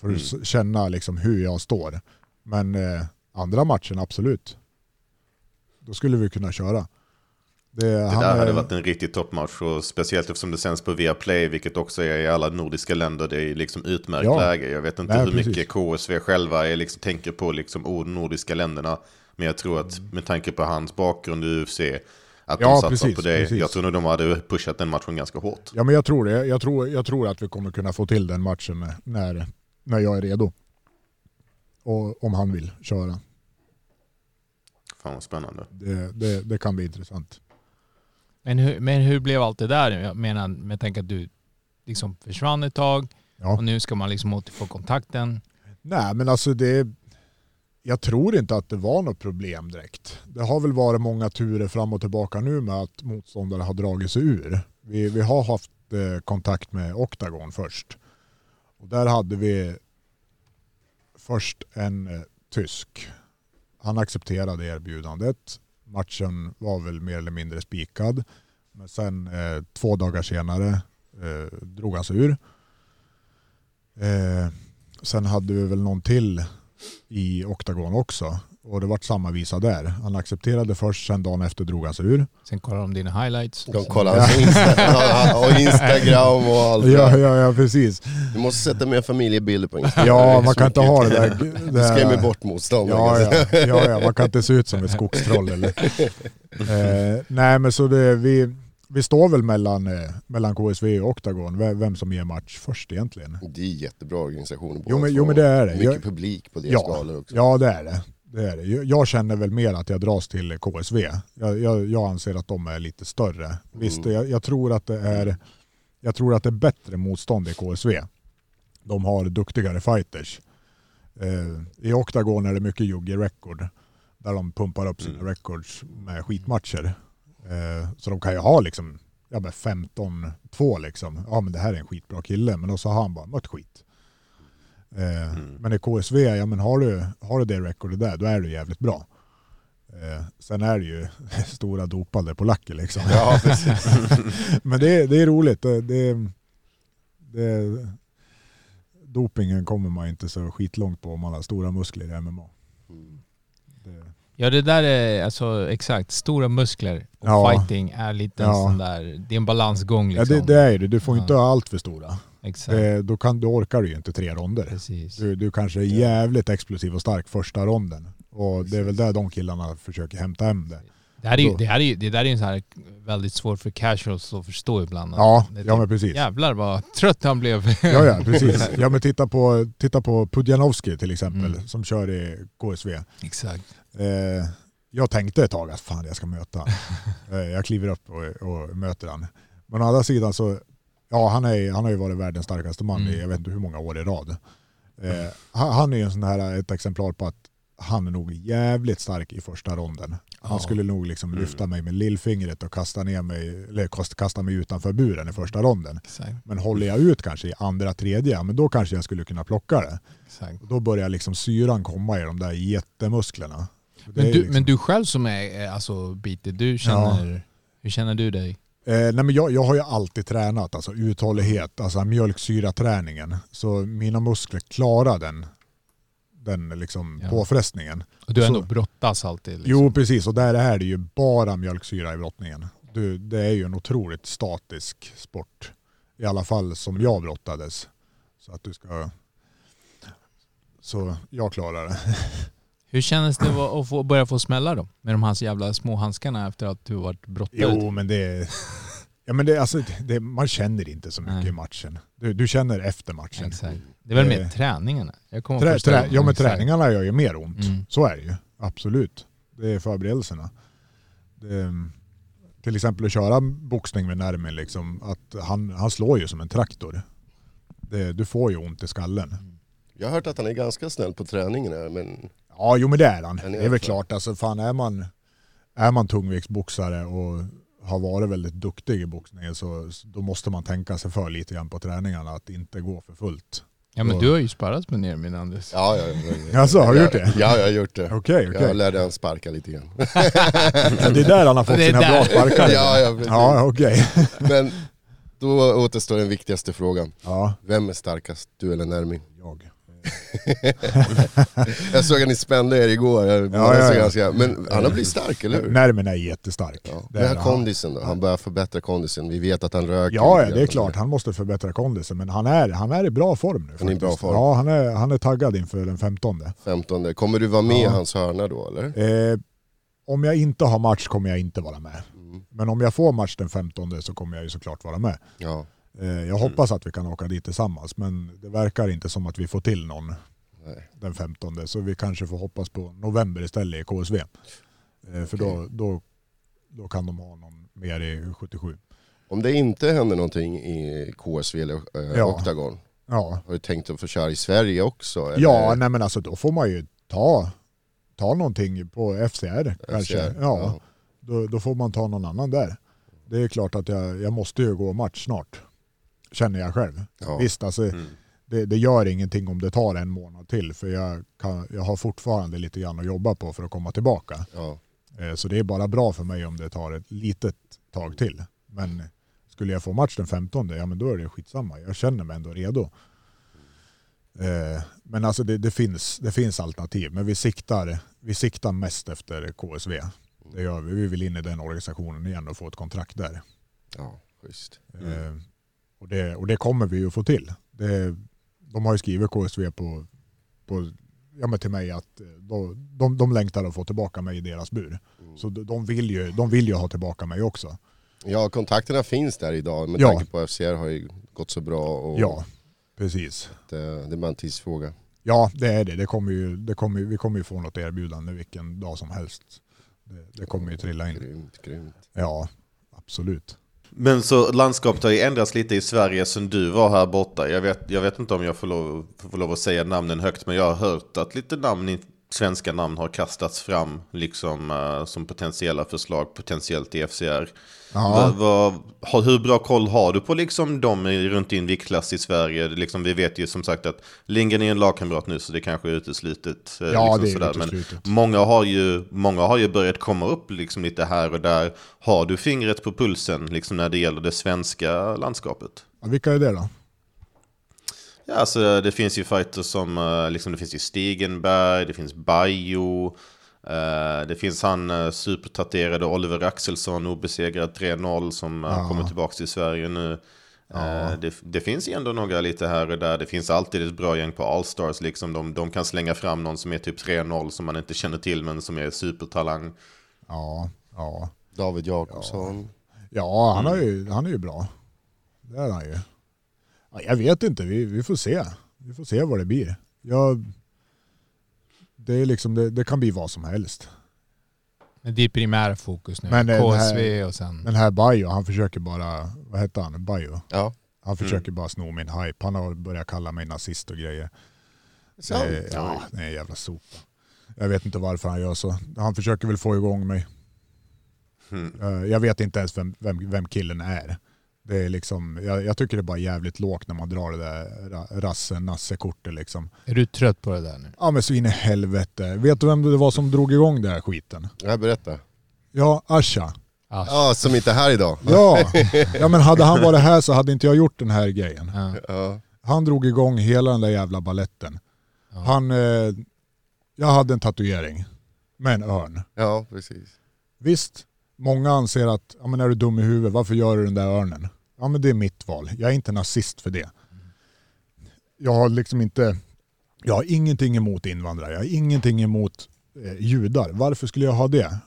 För att s- känna liksom hur jag står. Men eh, andra matchen, absolut. Då skulle vi kunna köra. Det, Det där är- hade varit en riktig toppmatch och speciellt eftersom det sänds på Viaplay, vilket också är i alla nordiska länder. Det är liksom utmärkt Ja. läge. Jag vet inte Nej, hur precis. mycket KSV själva är liksom, tänker på liksom, oh, nordiska länderna. Men jag tror att med tanke på hans bakgrund i UFC, att Ja, de satsar precis, på det. precis. Jag tror nog de hade pushat den matchen ganska hårt. Ja men jag tror det. Jag tror, jag tror att vi kommer kunna få till den matchen när, när jag är redo. Och om han vill köra. Fan vad spännande. Det, det, det kan bli intressant. Men, hur, men hur blev allt det där? Jag menar med tanke att du liksom försvann ett tag Ja. och nu ska man liksom återfå kontakten. Nej men alltså det, jag tror inte att det var något problem direkt. Det har väl varit många turer fram och tillbaka nu med att motståndare har dragit sig ur. Vi, vi har haft eh, kontakt med Octagon först. Och där hade vi först en eh, tysk. Han accepterade erbjudandet. Matchen var väl mer eller mindre spikad. Men sen eh, två dagar senare eh, drog han sig ur. Eh, Sen hade vi väl någon till i Octagon också. Och det vart samma visa där. Han accepterade först, sen dagen efter drog han sig ur. Sen kollar de dina highlights. De kollar hans Insta och Instagram och allt. Ja, ja, ja precis. Du måste sätta mer familjebilder på Instagram. Ja, man kan inte ha det där. Det här- skrämmer bort motståndare. Ja, ja, ja, ja, man kan inte se ut som ett skogstroll eller. Eh, nej, men så det, vi, vi står väl mellan, eh, mellan KSV och Octagon, vem, vem som ger match först egentligen. Det är jättebra organisationer båda Jo, men- jo, men det är det. Mycket Jag- publik på deras Ja, galor också. ja det är det. Det, är det. Jag- känner väl mer att jag dras till KSV. Jag, jag, jag anser att de är lite större. Visst, jag, jag, tror att det är, jag tror att det är bättre motstånd i KSV. De har duktigare fighters. Eh, I Octagon är det mycket jugge record. Där de pumpar upp sina records med skitmatcher. Eh, så de kan ju ha liksom ja, men 15-2 liksom. Ja men det här är en skitbra kille. Men då så har han bara mött skit. Eh, Men i KSV, ja men har du, har du det recordet där, då är du jävligt bra. Eh, sen är det ju stora dopade polacker liksom. Ja, men det, det är roligt. Det, det, det, dopingen kommer man inte så skitlångt på om man har stora muskler i MMA. Det, Ja det där är alltså exakt, stora muskler och Ja. fighting är lite en Ja. sån där, det är en balansgång ja, liksom. det, det är det. Du får Ja. inte ha allt för stora. Exakt, Det, då, kan, då orkar du ju inte tre ronder. precis. Du, du kanske är jävligt explosiv och stark första ronden. Och det är väl där de killarna försöker hämta hem det. Det, här är ju, det, här är ju, det där är ju en sån här väldigt svårt för casuals att förstå ibland. Ja, Det ja typ, men precis. Jävlar vad trött han blev. Ja, ja precis. Ja men titta på, titta på Pudjanovski till exempel Mm. som kör i KSV. Exakt. Eh, jag tänkte ett tag att fan jag ska möta. Eh, Jag kliver upp och, och möter han. Men å andra sidan så, ja han, är, han har ju varit världens starkaste man i jag vet inte hur många år i rad. Eh, han, är ju en sån här, ett exemplar på att han är nog jävligt stark i första ronden. Han skulle nog liksom lyfta mig med lillfingret och kasta ner mig, eller kast- kasta mig utanför buren i första ronden. Exakt. Men håller jag ut kanske i andra, tredje, ja, men då kanske jag skulle kunna plocka det. Då börjar liksom syran komma i de där jättemusklerna. Men du, liksom- men du själv som är eh, alltså, bitig, du känner, hur känner du dig? Eh, nej men jag, jag har ju alltid tränat, alltså uthållighet, alltså mjölksyraträningen. Så mina muskler klarar den, den liksom Ja. påfrestningen. Och du har ändå brottas alltid? Liksom. Jo precis, och där är det ju bara mjölksyra i brottningen. Du, det är ju en otroligt statisk sport. I alla fall som jag brottades. Så att du ska... Så jag klarar det. Hur kändes det att få, börja få smälla då? Med de här jävla små handskarna efter att du varit brottad? Jo men det... Ja, men det, alltså, det, man känner inte så mycket Nej. i matchen. Du, du känner efter matchen. Exakt. Det är väl mer träningarna? Jag kommer Trä, trä, ja men träningarna gör ju mer ont. Mm. Så är det ju. Absolut. Det är förberedelserna. Det, till exempel att köra boxning med Nermin, liksom, att han, han slår ju som en traktor. Det, du får ju ont i skallen. Jag har hört att han är ganska snäll på träningen här, men Ja, jo men det är han. Det är väl klart. klart, alltså fan är man, är man tungviktsboxare och har varit väldigt duktig i boxningen så då måste man tänka sig för lite grann på träningarna, att inte gå för fullt. Ja men du har ju sparrat med Nermin Anders. ja, ja, ja. Alltså, har du gjort det? Ja, jag har gjort det. Okej, okej. Jag lärde han sparka lite grann. Ja, det är där han har fått sina där. bra sparkar. Ja, ja, precis. ja okej. Men då återstår den viktigaste frågan. Ja, Vem är starkast, du eller Nermin? jag. Jag såg att ni spände er igår, Ja, ja, ja. ganska, men han har blivit stark, eller hur? Nermen är jättestark. Ja. Men är här kondisen då? Han börjar förbättra kondisen. Vi vet att han röker. Ja, det är klart. Han måste förbättra kondisen, men han är, han är i bra form nu. Han är i bra form. Ja, han är, han är taggad inför den 15. 15. Kommer du vara med i Ja. hans hörna då eller? Eh, om jag inte har match kommer jag inte vara med. Mm. Men om jag får match den 15 så kommer jag ju såklart vara med. Ja. Eh, jag hoppas att vi kan åka dit tillsammans, men det verkar inte som att vi får till någon Nej. den 15. Så vi kanske får hoppas på november istället i KSV. Eh, för då, då, då kan de ha någon mer i 77. Om det inte händer någonting i KSV eller eh, Ja. Octagon, Ja, har du tänkt att få köra i Sverige också? Eller? ja nej men alltså då får man ju ta, ta någonting på FCR kanske. FCR, Ja, ja. Då, då får man ta någon annan där. Det är klart att jag, jag måste ju gå match snart. Känner jag själv. Ja. Visst, alltså, Mm. det, det gör ingenting om det tar en månad till för jag, kan, jag har fortfarande lite grann att jobba på för att komma tillbaka. Ja. Eh, Så det är bara bra för mig om det tar ett litet tag till. Men skulle jag få match den 15, ja men då är det skitsamma. Jag känner mig ändå redo. Eh, Men alltså det, det, finns, det finns alternativ, men vi siktar, vi siktar mest efter KSV. Det gör vi. Vi vill in i den organisationen igen och få ett kontrakt där. ja, schysst. Eh, Och, det, och det kommer vi ju få till. Det, de har ju skrivit KSV på, på, ja, men till mig att eh, de, de, de längtar att få tillbaka mig i deras bur. Så de, vill ju, de vill ju ha tillbaka mig också. Ja, kontakterna finns där idag med Ja. tanke på att FCR har ju gått så bra och Ja, precis. det, det är bara en tidsfråga. Ja, det är det. det, kommer ju, det kommer, vi kommer ju få något erbjudande vilken dag som helst. Det, det kommer ju trilla in. Grymt, grymt. Ja, absolut. Men så landskapet har ju ändrats lite i Sverige sen du var här borta. Jag vet, jag vet inte om jag får lov, får lov att säga namnen högt, men jag har hört att lite namn, svenska namn har kastats fram liksom eh, som potentiella förslag, potentiellt i FCR. Ja. Vad, vad, hur bra koll har du på liksom de runt din viktklass i Sverige? Liksom, vi vet ju som sagt att Lindgren är en lagkamrat nu så det kanske är uteslutet. eh, Ja, liksom det är sådär. uteslutet. Men många har, ju, många har ju börjat komma upp liksom lite här och där. Har du fingret på pulsen liksom när det gäller det svenska landskapet? Ja, vilka är det då? Ja, alltså, det finns ju fighters som, eh, liksom, det finns ju Stigenberg, det finns Bajo, eh, det finns han uh, supertatuerade Oliver Axelsson, obesegrad 3-0 som uh, Ja. kommer tillbaka till Sverige nu. Eh, det, det finns ändå några lite här och där. Det finns alltid ett bra gäng på Allstars. Liksom. De, de kan slänga fram någon som är typ 3-0 som man inte känner till men som är supertalang. Ja, ja. David Jakobsson. Ja, han, har ju, han är ju bra. Det är han ju. Ja, jag vet inte, vi, vi får se. Vi får se vad det blir. Jag, det, är liksom, det, det kan bli vad som helst. Men det är primära fokus nu. Men den KSV här- och sen... Den här Bajo, han försöker bara, vad heter han? Bajo? Ja. Han försöker bara sno min hype. Han har börjat kalla mig nazist och grejer. Sant. Det är, ja, det är en jävla sopa. Jag vet inte varför han gör så. Han försöker väl få igång mig. Mm. Eh, Jag vet inte ens vem, vem, vem killen är. Det är liksom, jag, jag tycker det är bara jävligt lågt när man drar det där ra- rasse-nasse-kortet liksom. Är du trött på det där nu? Ja men så in i helvete. Vet du vem det var som drog igång den här skiten? Ja, berätta. Ja, Asha. Ah, Ja, som inte är här idag. Ja. ja men hade han varit här så hade inte jag gjort den här grejen. ja. Ja. Han drog igång hela den där jävla balletten. Han, eh, jag hade en tatuering med en örn. ja, precis. Visst, många anser att, ja men är du dum i huvudet, varför gör du den där örnen? Ja men det är mitt val, jag är inte nazist för det. Jag har liksom inte, jag har ingenting emot invandrare, jag har ingenting emot eh, judar. Varför skulle jag ha det?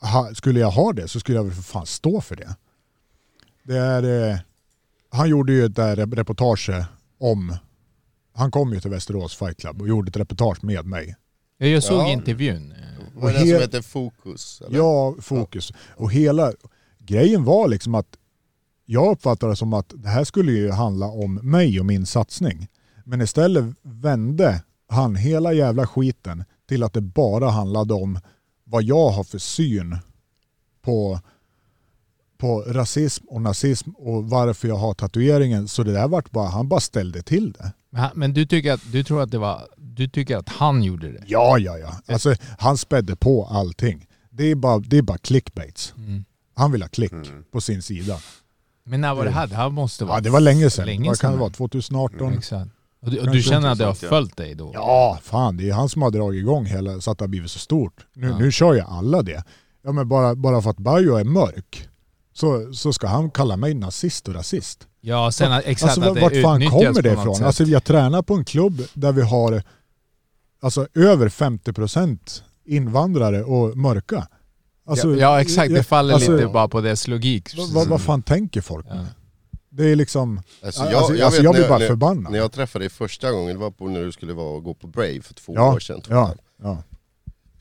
Ha, skulle jag ha det så skulle jag väl för fan stå för det. Det är, eh, han gjorde ju ett där rep- reportage om, han kom ju till Västerås Fight Club och gjorde ett reportage med mig. Ja, Jag såg Ja. intervjun. Vad är det som heter Fokus? Eller? Ja, fokus. Och hela grejen var liksom att jag uppfattade det som att det här skulle ju handla om mig och min satsning. Men istället vände han hela jävla skiten till att det bara handlade om vad jag har för syn på, på rasism och nazism och varför jag har tatueringen. Så det där vart bara, han bara ställde till det. Men, du tycker att, du tror att det var, du tycker att han gjorde det? Ja, ja, ja. Alltså, han spädde på allting. Det är bara, det är bara clickbaits. Mm. Han vill ha klick på sin sida. Men när var det här? Det här måste vara... Ja, det var länge sedan. Länge Vad kan det sedan. vara? 2018? Exakt. Och du, och du känner att det har följt dig då? Ja, fan det är han som har dragit igång hela så att det har blivit så stort. Nu, Ja. nu kör ju alla det. Ja men bara, bara för att Bajo är mörk så, så ska han kalla mig nazist och rasist. Ja, sen att- exakt Alltså att det vart fan kommer det ifrån? Alltså jag tränar på en klubb där vi har alltså över 50% invandrare och mörka. Alltså, ja, ja, exakt. Det faller alltså, lite bara på dess logik. Vad, vad, fan tänker folk? Ja. Det är liksom, Alltså, Alltså, jag, alltså, jag, vet jag blir när, bara när, förbannad. När jag träffade dig första gången, det var på när du skulle vara och gå på Brave för två ja, år sedan. tror ja, ja,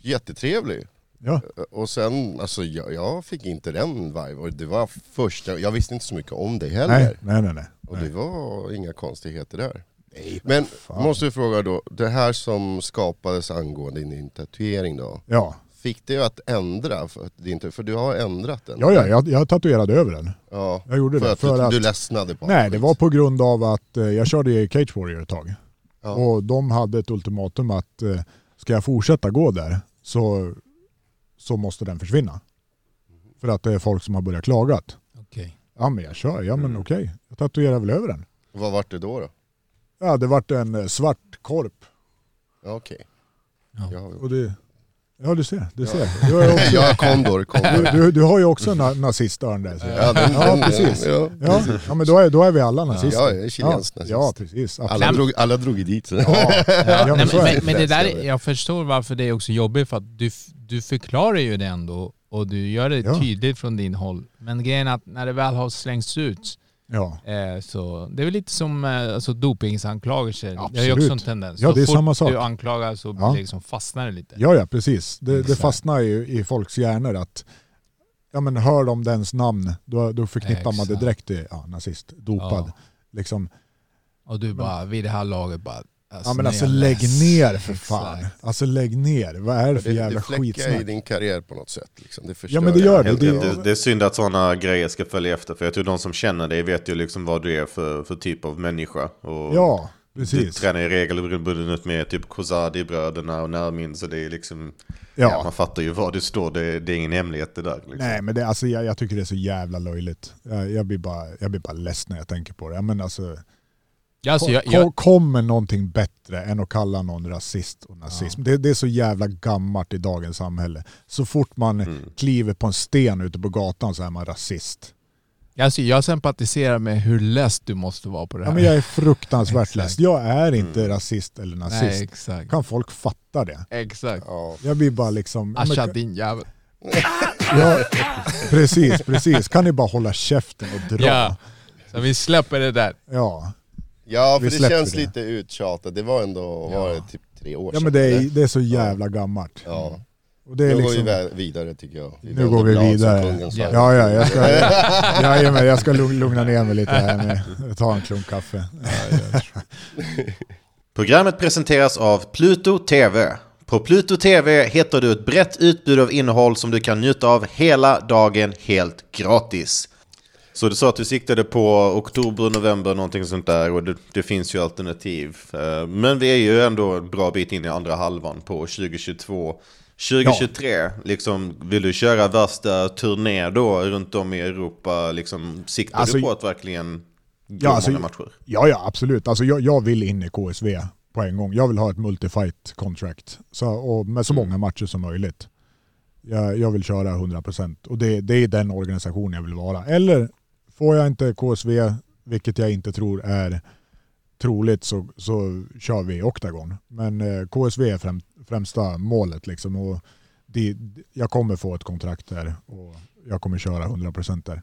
Jättetrevlig. Ja. Och sen, alltså jag, jag fick inte den vibe. Och det var första, jag visste inte så mycket om dig heller. Nej, nej, nej. nej. Och det var inga konstigheter där. Nej, Men fan. måste du fråga då, det här som skapades angående din tatuering då, Ja, fick det att ändra? För, för du har ändrat den? ja, ja jag, jag tatuerade över den. ja. Jag gjorde För det. att, För du, att, du ledsnade på nej, det var på grund av att eh, jag körde i Cage Warrior ett tag. Ja. Och de hade ett ultimatum att eh, ska jag fortsätta gå där så, så måste den försvinna. För att det är folk som har börjat klagat. Okej. Ja men jag kör, ja men Mm. okej. Jag tatuerar väl över den. Vad vart det då? då? Ja det vart en eh, svart korp. Ja, Okej. Ja. Ja. Och det, ja du ser, du ser. Du har ju också, Ja, Kondor, du, Kondor. du, du har ju också en na- nazistörn där. jag. Ja, den, Ja, den, precis. Ja, Ja, ja men då är, då är vi alla nazister. Ja, jag är chilensk ja, nazist. ja precis. alla, drog, alla drog dit. Ja, Ja, ja, nej, men men, är men, det. men där, är- jag förstår varför det är också jobbigt för att du, du förklarar ju det ändå och du gör det Ja. tydligt från din håll. Men grejen är att när det väl har slängts ut Ja. eh, så det är väl lite som eh, alltså, dopingsanklagelser. Det är ju Absolut. också en tendens. Ja, så det är fort samma sak. du anklagar så Ja. liksom fastnar det lite. Ja, ja precis. Det, det Exakt. fastnar ju i folks hjärnor att ja, men hör de dens namn, då, då förknippar man det Exakt. direkt till ja, nazist, dopad. Ja. Liksom, Och du bara vid det här laget bara... Alltså, ja, men alltså lägg ner för fan. Exakt. Alltså lägg ner. Vad är det för Det, jävla det fläckar i skitsnack? din karriär på något sätt. Liksom. Det Ja men det gör det. Det, det. Det är synd att sådana grejer ska följa efter. För jag tror de som känner dig vet ju liksom vad du är för, för typ av människa. Och ja, Du precis. tränar i regel bundet med typ Kozadi-bröderna och Närmin. Så det är liksom... Ja. Ja. man fattar ju var du står. Det, det är ingen hemlighet det där. Liksom. Nej men det, alltså, jag, jag tycker det är så jävla löjligt. Jag, jag, blir bara, jag blir bara less när jag tänker på det. Men alltså, alltså, jag, jag, kommer någonting bättre än att kalla någon rasist och nazism? Det, det är så jävla gammalt i dagens samhälle. Så fort man Mm. kliver på en sten ute på gatan så är man rasist. alltså, jag sympatiserar med hur less du måste vara på det här. Ja, men jag är fruktansvärt less. Jag är inte Mm. rasist eller nazist. Nej, exakt. Kan folk fatta det? Exakt. Ja. Jag blir bara liksom... Ja, Asha men- din jävel. ja, precis, precis. Kan ni bara hålla käften och dra? Ja. Så vi släpper det där. Ja, Ja, för det känns det. lite uttjatat. Det var ändå Ja. var det typ tre år ja sedan. men det är, det är så jävla gammalt. Ja. Och det är Nu går liksom, vi vä- vidare tycker jag. Vi nu går vi vidare. Ja, ja, jag ska, ja, ja, men jag ska lugn- lugna ner mig lite här med ta en klunk kaffe. Programmet presenteras av Pluto TV. På Pluto TV hittar du ett brett utbud av innehåll som du kan njuta av hela dagen helt gratis. Så du sa att du siktade på oktober, november, någonting sånt där och det, det finns ju alternativ. Eh, Men vi är ju ändå en bra bit in i andra halvan på 2022. 2023, liksom, vill du köra värsta turné då runt om i Europa? Liksom, siktar Alltså, du på att verkligen gå Ja, alltså, många matcher? Ja, ja absolut. Alltså, jag, jag vill in i KSV på en gång. Jag vill ha ett multifight contract så, och med så många matcher som möjligt. Jag, jag vill köra 100% och det, det är den organisation jag vill vara. Eller får jag inte KSV, vilket jag inte tror är troligt, så, så kör vi Octagon. Men eh, KSV är främ, främsta målet. Liksom, och det, jag kommer få ett kontrakt där och jag kommer köra 100% där.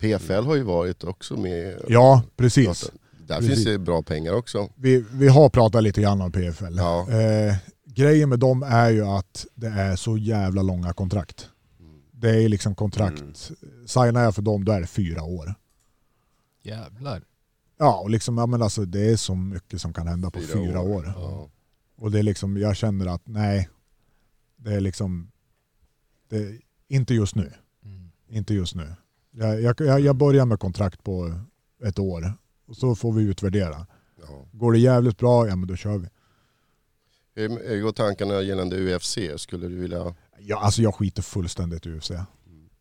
PFL har ju varit också med. Ja, precis. Där Precis. finns det bra pengar också. Vi, vi har pratat lite grann om PFL. Ja. Eh, grejen med dem är ju att det är så jävla långa kontrakt. Det är liksom kontrakt. Signar jag för dem då är det fyra år. Jävlar. Ja, och liksom, ja, men alltså, det är så mycket som kan hända på Fyra fyra, år. år. Ja. Och det är liksom, jag känner att nej, det är liksom, det, inte just nu. Mm. Inte just nu. Jag, jag, jag börjar med kontrakt på ett år och så får vi utvärdera. Ja. Går det jävligt bra, ja men då kör vi. Hur går tankarna gällande UFC? Skulle du vilja... Ja, alltså jag skiter fullständigt i UFC.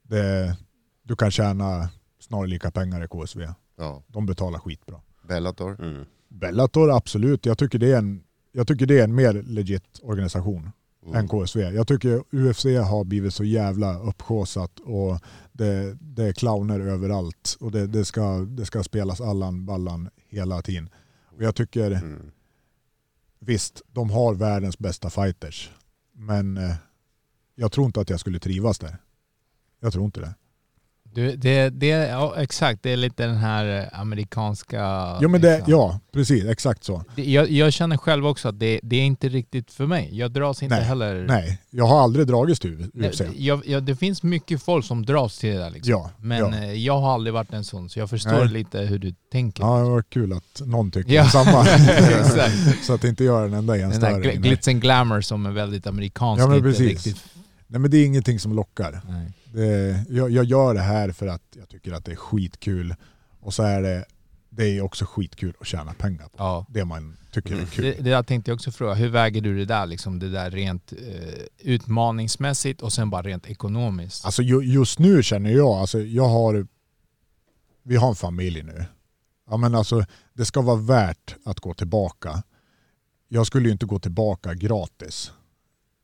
Det, du kan tjäna snarlika pengar i KSV. Ja. De betalar skitbra. Bellator? Mm. Bellator, absolut. Jag tycker det är en, jag tycker det är en mer legit organisation Mm. än KSV. Jag tycker UFC har blivit så jävla uppsjåsat och det, det är clowner överallt och det, det, ska, det ska spelas Allan Ballan hela tiden. Och jag tycker, Mm. visst, de har världens bästa fighters. Men eh, jag tror inte att jag skulle trivas där. Jag tror inte det. Du, det, det, ja, exakt, det är lite den här eh, amerikanska... Ja, men det, liksom. ja precis. Exakt så. Jag, jag känner själv också att det, det är inte riktigt för mig. Jag dras inte Nej, heller... Nej, jag har aldrig dragits till UFC. Jag, jag, det finns mycket folk som dras till det där liksom. Ja, Men ja. eh, jag har aldrig varit en sån, så jag förstår Nej. lite hur du tänker. Ja, det var kul att någon tycker Ja. Exakt. så att inte jag är den enda Den där glitz and glamour som är väldigt amerikansk. Ja, men precis. Riktigt, Nej men det är ingenting som lockar. Det, jag, jag gör det här för att jag tycker att det är skitkul. Och så är det, det är också skitkul att tjäna pengar på. Ja. Det man tycker är kul. Det, det där tänkte jag också fråga, hur väger du det där liksom? Det där rent eh, utmaningsmässigt och sen bara rent ekonomiskt? Alltså ju, just nu känner jag, alltså jag har, vi har en familj nu. Ja men alltså det ska vara värt att gå tillbaka. Jag skulle ju inte gå tillbaka gratis.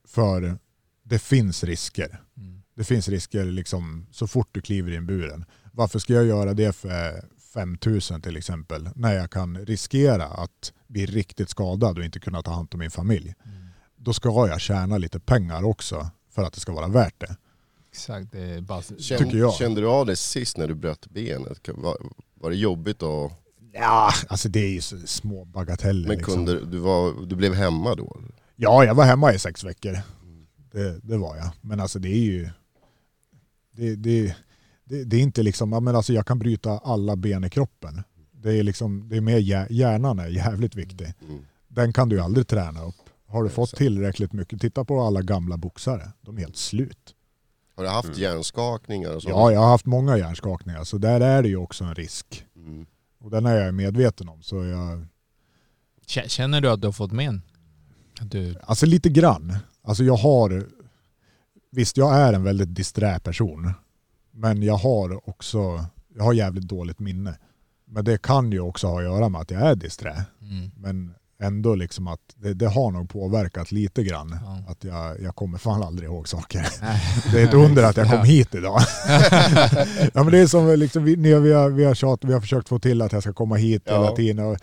För det finns risker. Mm. Det finns risker liksom så fort du kliver in buren. Varför ska jag göra det för 5000 till exempel när jag kan riskera att bli riktigt skadad och inte kunna ta hand om min familj? Då ska jag tjäna lite pengar också för att det ska vara värt det. Exakt, det är bara... tycker Kände, jag. kände du av det sist när du bröt benet? Var, var det jobbigt då? Ja, alltså det är ju så små bagateller. Men liksom. kunde, du, var, du blev hemma då? Ja, jag var hemma i sex veckor. Det, det var jag. Men alltså det är ju... Det, det, det, det är inte liksom... Men alltså jag kan bryta alla ben i kroppen. Det är liksom... Det är mer hjär- hjärnan är jävligt viktig. Mm. Den kan du aldrig träna upp. Har du fått tillräckligt mycket... Titta på alla gamla boxare. De är helt slut. Har du haft hjärnskakningar och sånt? Ja, jag har haft många hjärnskakningar. Så där är det ju också en risk. Mm. Och den är jag medveten om. Så jag... Känner du att du har fått men? Du... Alltså lite grann. Alltså jag har... Visst, jag är en väldigt disträ person. Men jag har också... Jag har jävligt dåligt minne. Men det kan ju också ha att göra med att jag är disträ. Mm. Men ändå liksom att det, det har nog påverkat lite grann. Ja. Att jag, jag kommer fan aldrig ihåg saker. Det är ett under att jag kom hit idag. ja, men det är som liksom, vi, vi, har, vi, har tjat, vi har försökt få till att jag ska komma hit Ja. hela tiden. Och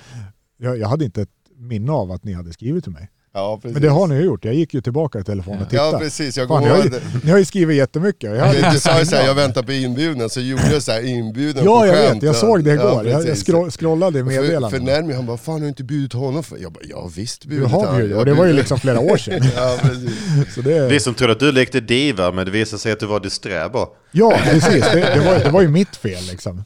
jag, jag hade inte ett minne av att ni hade skrivit till mig. Ja, precis. Men det har ni ju gjort. Jag gick ju tillbaka i telefonen och tittade. Ja precis, jag Fan, går ni, har ju, ni har ju skrivit jättemycket. Jag, Du, du sa ju såhär, jag väntar på inbjudan, så gjorde jag såhär inbjudan ja, på jag skämt. vet. Jag såg det igår. Ja, jag scroll, scrollade i För, för meddelanden. Nermi han bara, fan har du inte bjudit honom för? Jag bara, jag har visst Du bjudit har han. bjudit, Jag och det var ju bjudit- liksom flera år sedan. Ja precis. Så det, Vi som trodde att du lekte diva, men det visade sig att du var disträ bara. ja, precis. Det, det, var, det var ju mitt fel liksom.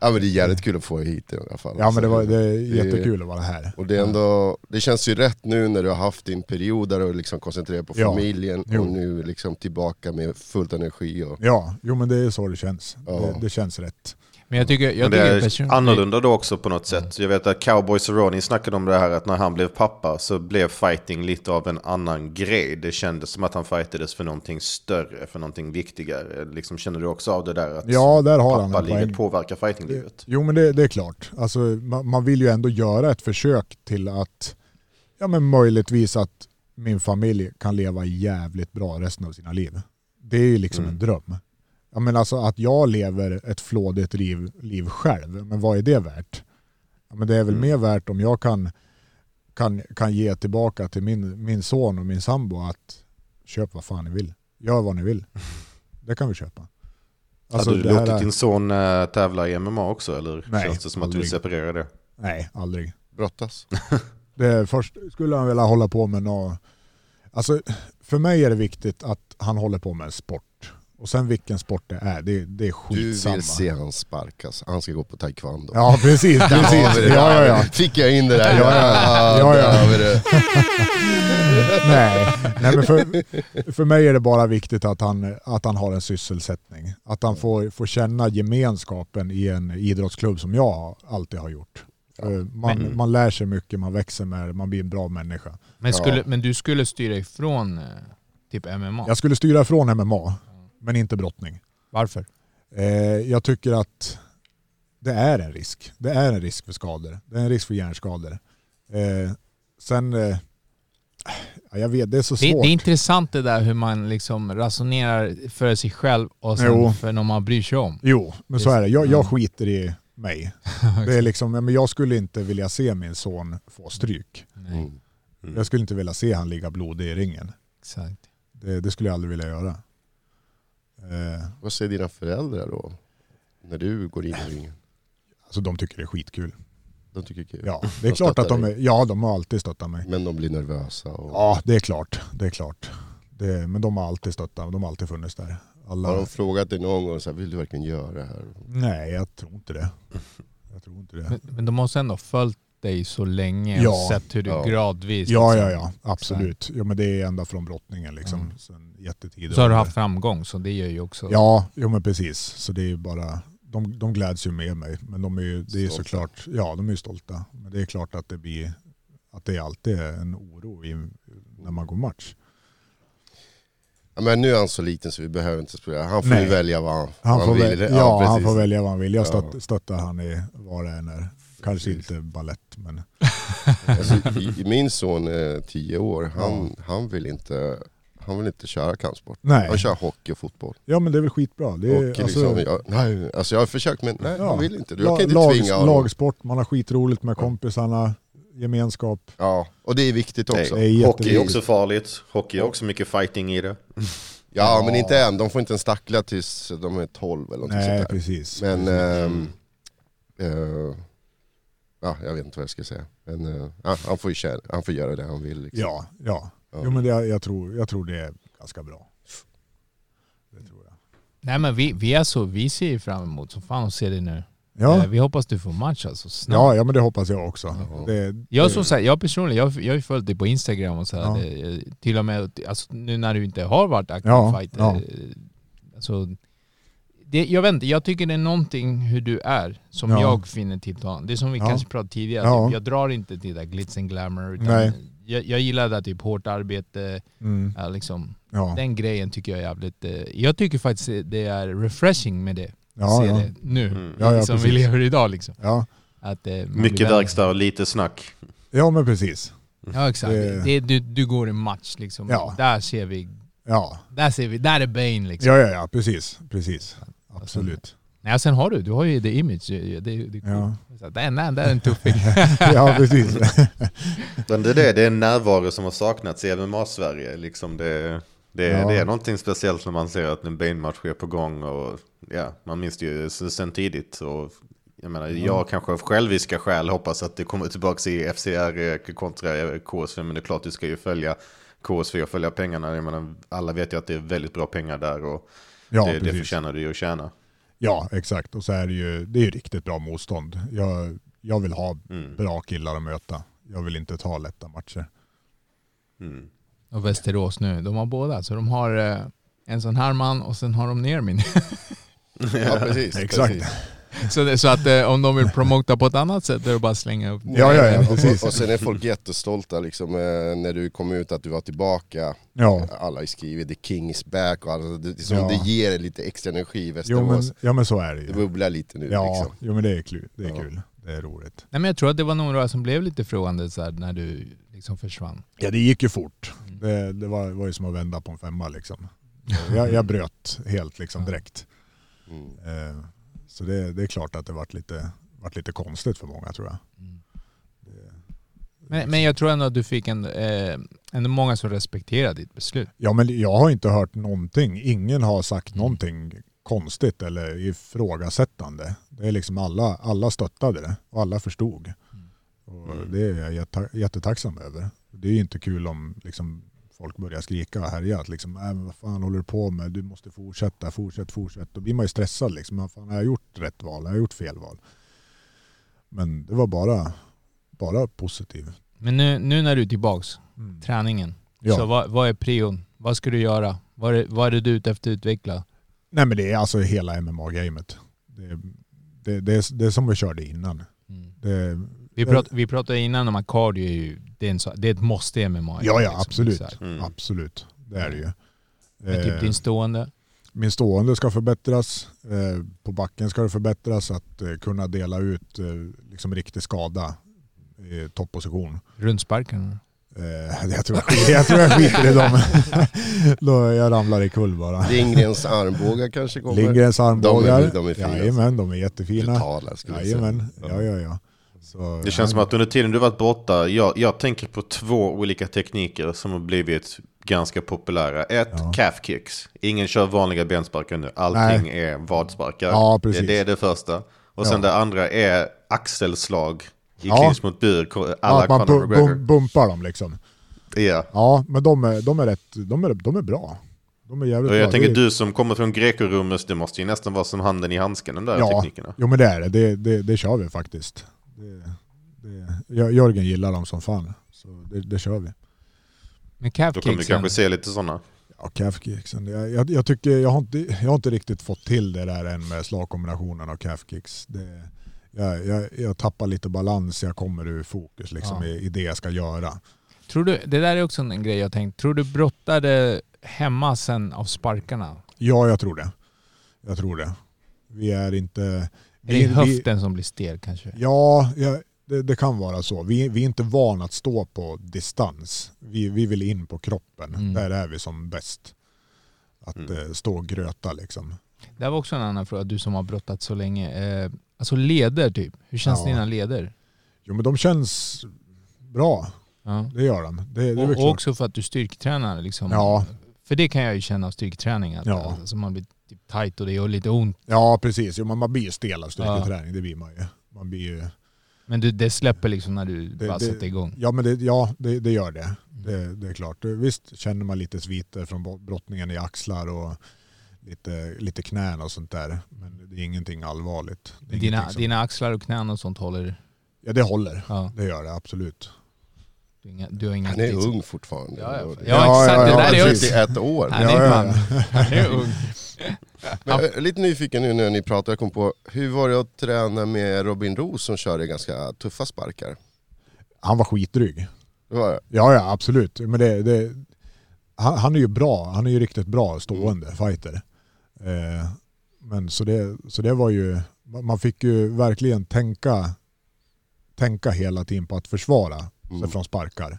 Ja men det är jävligt kul att få hit i alla fall. Ja men det, var, det är Det- jättekul att vara här. Och det, är ändå, det känns ju rätt nu när du har haft din period där du liksom koncentrerar på Ja. familjen Jo. och nu liksom tillbaka med fullt energi. Och, Ja, jo men det är så det känns. Ja. Det, det känns rätt. Men jag tycker, jag det tycker är personligen... annorlunda då också på något sätt. Jag vet att Cowboy Cerrone snackade om det här att när han blev pappa så blev fighting lite av en annan grej. Det kändes som att han fightades för någonting större, för någonting viktigare. Liksom, känner du också av det där att Ja, där har han pappalivet poäng. påverkar fightinglivet? Jo men det, det är klart. Alltså, man, man vill ju ändå göra ett försök till att, ja men möjligtvis att min familj kan leva jävligt bra resten av sina liv. Det är ju liksom Mm. en dröm. Ja men alltså att jag lever ett flådigt liv, liv själv, men vad är det värt? Ja, men det är väl Mm. mer värt om jag kan, kan, kan ge tillbaka till min, min son och min sambo att köp vad fan ni vill. Gör vad ni vill. Det kan vi köpa. Alltså, Hade du låtit är- din son äh, tävla i MMA också eller Nej, känns det som att du aldrig. vill separera det? Nej, aldrig. brottas. Det, först skulle han vilja hålla på med något... Alltså, för mig är det viktigt att han håller på med sport. Och sen vilken sport det är, det, det är Du skitsamma. vill se han sparkas, han ska gå på taekwondo. Ja precis, precis. Ja, ja, ja. Fick jag in det där? Ja, ja. Ja, ja. det. Nej, nej men för, för mig är det bara viktigt att han, att han har en sysselsättning. Att han får, får känna gemenskapen i en idrottsklubb som jag alltid har gjort. Man, Men- man lär sig mycket, man växer med det, man blir en bra människa. Men, skulle, men du skulle styra ifrån eh, typ MMA? Jag skulle styra ifrån MMA, men inte brottning. Varför? Eh, jag tycker att det är en risk. Det är en risk för skador. Det är en risk för hjärnskador. Eh, sen, eh, ja, jag vet, det är så Det, svårt. det är intressant det där hur man liksom resonerar för sig själv och sen Jo. för någon man bryr sig om. Jo, men så är det. Jag, Ja. jag skiter i mig. Det är liksom, men jag skulle inte vilja se min son få stryk. Nej, Mm. Jag skulle inte vilja se han ligga blodig i ringen. exakt. Det, det skulle jag aldrig vilja göra. Eh, Vad säger dina föräldrar då? När du går in i ringen? alltså de tycker det är skitkul. De tycker det är kul. Ja, det är De klart att de är, ja de har alltid stöttat mig. Men de blir nervösa. Och... Ja, det är klart. Det är klart. Det, men de har alltid stöttat, de har alltid funnits där. Alla, Har de frågat dig någon gång, så här, vill du verkligen göra det här? Nej, jag tror inte det. Jag tror inte det. Men, men de måste ändå ha följt dig så länge Ja. och sett hur du Ja. gradvis... Ja, liksom- ja, ja. Absolut. Ja, men det är ända från brottningen liksom. Mm. Sen jättetid. Så har du haft framgång, så det gör ju också... Ja, jo men precis. Så det är ju bara, de, de gläds ju med mig. Men de är ju, det är Stolta. såklart, ja de är ju stolta. Men det är klart att det blir, att det alltid är en oro i, när man går match. Ja, men nu är han så liten så vi behöver inte spela. Han får Nej. ju välja vad han, Han, vad får, vill. väl, ja, han får välja vad han vill. Jag Ja. stött, stöttar han i vad det än är. Kanske inte ballett men Alltså, min son är tio år, han, han, vill inte, han vill inte köra kampsport. nej. Han kör hockey och fotboll. Ja men det är väl skitbra. Det är, och liksom, jag, nej, alltså jag har försökt men nej, Ja. han vill inte. Jag kan inte lag, tvinga honom. lagsport, man har skitroligt med kompisarna, gemenskap. Ja, och det är viktigt också. Det är Hockey är också farligt. Hockey är också mycket fighting i det. Ja, men inte än. De får inte ens tackla tills de är 12 eller något Nej sånt där. precis. Men, precis. ehm, eh, ja, jag vet inte vad jag ska säga. Men ja, han, får ju köra, han får göra det han vill. Liksom. ja, ja. Ja. Jo men det, jag, tror, jag tror det är ganska bra. Det tror jag. Nej men vi, vi, är så, vi ser ju fram emot som fan att se det nu. Ja, Eh, Vi hoppas du får match alltså snart. ja, ja men det hoppas jag också. Ja. Det, Jag, det- som sagt, jag personligen, jag, jag har ju följt dig på Instagram och så här, Ja. det, till och med alltså, nu när du inte har varit aktiv Ja, fighter. ja. eh, Alltså, det, jag vet inte, jag tycker det är någonting hur du är som Ja. jag finner tilltalande. Det är som vi Ja. kanske pratade tidigare, Ja. typ, jag drar inte till det där glitz and glamour utan Nej. jag, jag gillar det där typ hårt arbete, mm, liksom, ja. den grejen tycker jag är jävligt... Eh, jag tycker faktiskt det är refreshing med det. Ja, se ja. det nu, Mm. Ja, ja, som vi precis. lever idag liksom. Ja. Att, eh, Mycket verkstad och lite snack. ja men precis. Ja exakt. Det- Det, du, du går i match liksom. Ja. Där ser vi, Ja. där ser vi, där är Bane liksom. Ja, ja, ja, precis. precis. Absolut. Nej, sen har du, du har ju the image. Det, det, det, Ja. Så, där, där är en tuffing. ja, precis. Men det är det, det är en närvaro som har saknats i MMA-Sverige. Liksom det, det, Ja. det är någonting speciellt när man ser att en Bane-match är på gång. Och, ja, man minns det ju sen tidigt. Och, jag, menar, jag kanske av själviska skäl hoppas att det kommer tillbaka i FCR kontra KSV. Men det är klart, du ska ju följa KSV och följa pengarna. Jag menar, alla vet ju att det är väldigt bra pengar där. Och Ja, det, det förtjänar du ju att tjäna. Ja, exakt. Och så är det ju, det är ju riktigt bra motstånd. Jag, jag vill ha Mm. bra killar att möta. Jag vill inte ta lätta matcher. Mm. Och Västerås nu, de har båda. Så de har eh, en sån här man och sen har de Nermin. Ja, precis. Exakt. precis. Så, det, så att eh, om de vill promota på ett annat sätt, då är det bara att slänga upp. Ja, ja, ja, Och, precis. och sen är folk jättestolta liksom, eh, när du kom ut att du var tillbaka. Ja, Alla har skrivit 'The King is back' och alltså, det, som Ja. det ger lite extra energi i jo, men, Västerås. ja men så är det Det ju. bubblar lite nu Ja, liksom. jo, men det är kul. Det är Ja. kul. Det är roligt. Nej, men jag tror att det var några som blev lite frågande så här, när du liksom försvann. Ja, det gick ju fort. Mm. Det, det var, var ju som att vända på en femma liksom. Jag, jag bröt helt liksom direkt. Mm. Eh, Så det, det är klart att det varit lite, varit lite konstigt för många tror jag. Men, men jag tror ändå att du fick en, eh, ändå många som respekterade ditt beslut. Ja men jag har inte hört någonting. Ingen har sagt Mm. någonting konstigt eller ifrågasättande. Det är liksom alla, alla stöttade det och alla förstod. Mm. Och det är jag jätte, jättetacksam över. Det är ju inte kul om liksom, folk börjar skrika och härja. Att liksom, äh, vad fan håller du på med? Du måste fortsätta, fortsätt, fortsätt. Då blir man ju stressad. Liksom. Vad Fan, har jag gjort rätt val? Har jag gjort fel val? Men det var bara, bara positivt. Men nu, nu när du är tillbaks, träningen, Ja. så vad, vad är prion? Vad ska du göra? Vad är, vad är du ute efter att utveckla? Nej men det är alltså hela MMA-gamet. Det, det, det, är, det är som vi körde innan. Mm. Det, Vi, prat, vi pratade innan om att cardio är ju, det är, en, det är ett måste i MMA. ja, ja liksom, absolut. Mm. Absolut. Det är det ju. Men typ Eh, din stående. Min stående ska förbättras. Eh, På backen ska det förbättras. Att eh, kunna dela ut liksom riktig skada i topposition. Rundsparken. Jag tror jag, jag, tror jag skiter i dem. Då jag ramlar i kull bara. Lindgrens armbågar kanske kommer. Lindgrens armbågar. De är- de är fina. Jajamän, de är jättefina. Brutala skulle jag säga. Ja ja ja. Så, Det känns som att under tiden du varit borta, jag, jag tänker på två olika tekniker som har blivit ganska populära. Ett, Ja. calf kicks. Ingen kör vanliga bensparkar nu, allting är vadsparkar. Ja, precis. Det, det är det första. Och sen Ja. det andra är axelslag i Ja. clinch mot bur, ja, alla att man Conor bu- bumpar dem liksom. Ja. Ja, men de är, de är, rätt, de är, de är bra. De är jävligt Och jag bra. tänker du som kommer från Greco-rummet, det måste ju nästan vara som handen i handsken, de där Ja, teknikerna. jo men det är det. Det, det, det kör vi faktiskt. Det, det, Jör- Jörgen gillar dem som fan. Så det, det kör vi. Men Då kommer vi kanske se lite sådana. Ja, calf kicksen. Jag, jag, jag, tycker, jag, har inte, jag har inte riktigt fått till det där än med slagkombinationen och calf kicks. Det, jag, jag, jag tappar lite balans, jag kommer ur fokus liksom, Ja. i, i det jag ska göra. tror du, det där är också en grej jag tänkt. Tror du brottade hemma sen av sparkarna? Ja, jag tror det. Jag tror det. Vi är inte... Är Vi, det vi, höften som blir stel kanske? ja, ja det, det kan vara så. Vi, vi är inte vana att stå på distans. Vi, vi vill in på kroppen. Mm. Där är vi som bäst. Att Mm. eh, stå och gröta liksom. Det var också en annan fråga, du som har brottat så länge. Eh, alltså leder typ. Hur känns Ja. dina leder? Jo men de känns bra. Ja. Det gör de. Det, det Och, och också för att du styrketränar liksom. Ja. För det kan jag ju känna av styrketräning. Att, Ja. alltså, man blir typ tight och det gör lite ont. Ja precis, jo, man, man blir ju stel av styrketräning. Det blir man ju. Man blir ju Men du, det släpper liksom när du Det- bara det- sätter igång. ja men det, ja, det, det gör det. det. Det är klart. Visst känner man lite sviter från brottningen i axlar och lite, lite knän och sånt där. Men det är ingenting allvarligt. Är dina, ingenting som- dina axlar och knän och sånt håller... Ja det håller. Ja, Det gör det absolut. du, har inga, du har inga... Han är ung fortfarande. Ja, ja. Ja exakt. ja, det ja, där är precis. också... 31 år. Han Ja, är ja, ja. Han är ung. Men, jag är lite nyfiken nu när ni pratar, jag kom på, hur var det att träna med Robin Roos som körde ganska tuffa sparkar? Han var skitdryg. Det var det. Ja, ja absolut. Men det, det, han, han är ju bra. Han är ju riktigt bra stående fighter. Eh, men så det, så det var ju, man fick ju verkligen tänka, tänka hela tiden på att försvara sig Mm. från sparkar.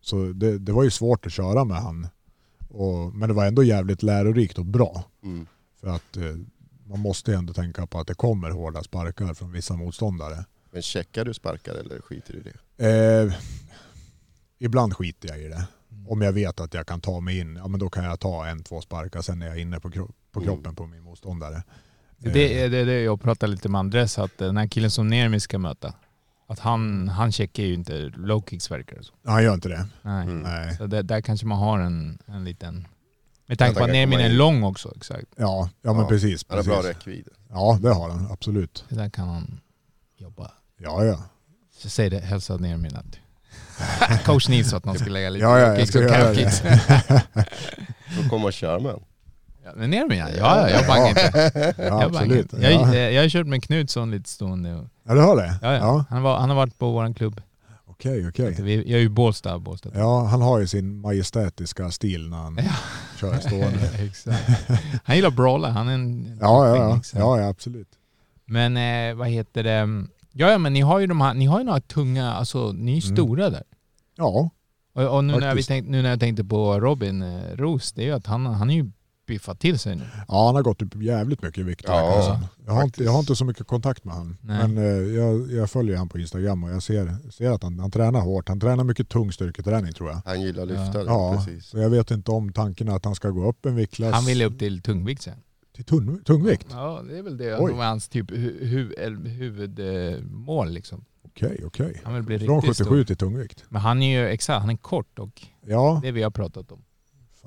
Så det, det var ju svårt att köra med han. Och, men det var ändå jävligt lärorikt och bra. Mm. För att eh, man måste ju ändå tänka på att det kommer hårda sparkar från vissa motståndare. Men checkar du sparkar eller skiter du i det? Eh, ibland skiter jag i det. Om jag vet att jag kan ta mig in, ja men då kan jag ta en, två sparkar, sen är jag inne på, kro- på Mm. kroppen på min motståndare. Det är det, det jag pratar lite med Andres, att den här killen som Nermi ska möta, att han, han checkar ju inte low kicks verkar det som. Han gör inte det. Nej. Mm. Nej. Så det, där kanske man har en, en liten... Med tanke på att Nermin är lång också, exakt. Ja, ja men Ja, precis. Han har bra räckvidd. Ja, det har han. Absolut. Det där kan han jobba. Ja, ja. Så säg det, hälsa Nermin att... Coach Nils att man ska lägga lite Ja, ja, jag ska och göra det. Då kommer man köra med. Ja, men Nermin ja, ja, ja, jag bangar inte. Ja, Jag, bangar absolut. jag, Ja. jag, jag har kört med Knutsson lite stående. Och, ja, du har det? ja, ja. Han, var, han har varit på vår klubb. Okej, okej. Vi, jag är ju Bålsta, Bålsta. Ja, han har ju sin majestätiska stil när han Ja. kör stående. Exakt. Han gillar brawla, han är en Ja, ja, ja. liksom. ja, ja absolut. Men eh, vad heter det? Ja, ja, men ni har ju de här, ni har ju några tunga, alltså ni är ju Mm. stora där. Ja, Och, och nu, när vi Faktiskt. tänkt, nu när jag tänkte på Robin eh, Roos, det är ju att han, han är ju biffat till sig nu. ja, han har gått upp jävligt mycket i vikt. Ja, det jag, har inte, jag har inte så mycket kontakt med han. Nej. Men eh, jag, jag följer han på Instagram och jag ser, ser att han, han tränar hårt. Han tränar mycket tung styrketräning tror jag. Han gillar lyfta det, Ja, precis. så jag vet inte om tanken är att han ska gå upp en viktklass. Han ville upp till tungvikt sen. till tung, tungvikt? Ja, det är väl det Oj. som är hans typ hu, hu, huvudmål liksom. Okej, okej. Han vill bli Från riktigt 77 stor. till tungvikt? Men han är ju exakt, han är kort och Ja, det vi har pratat om.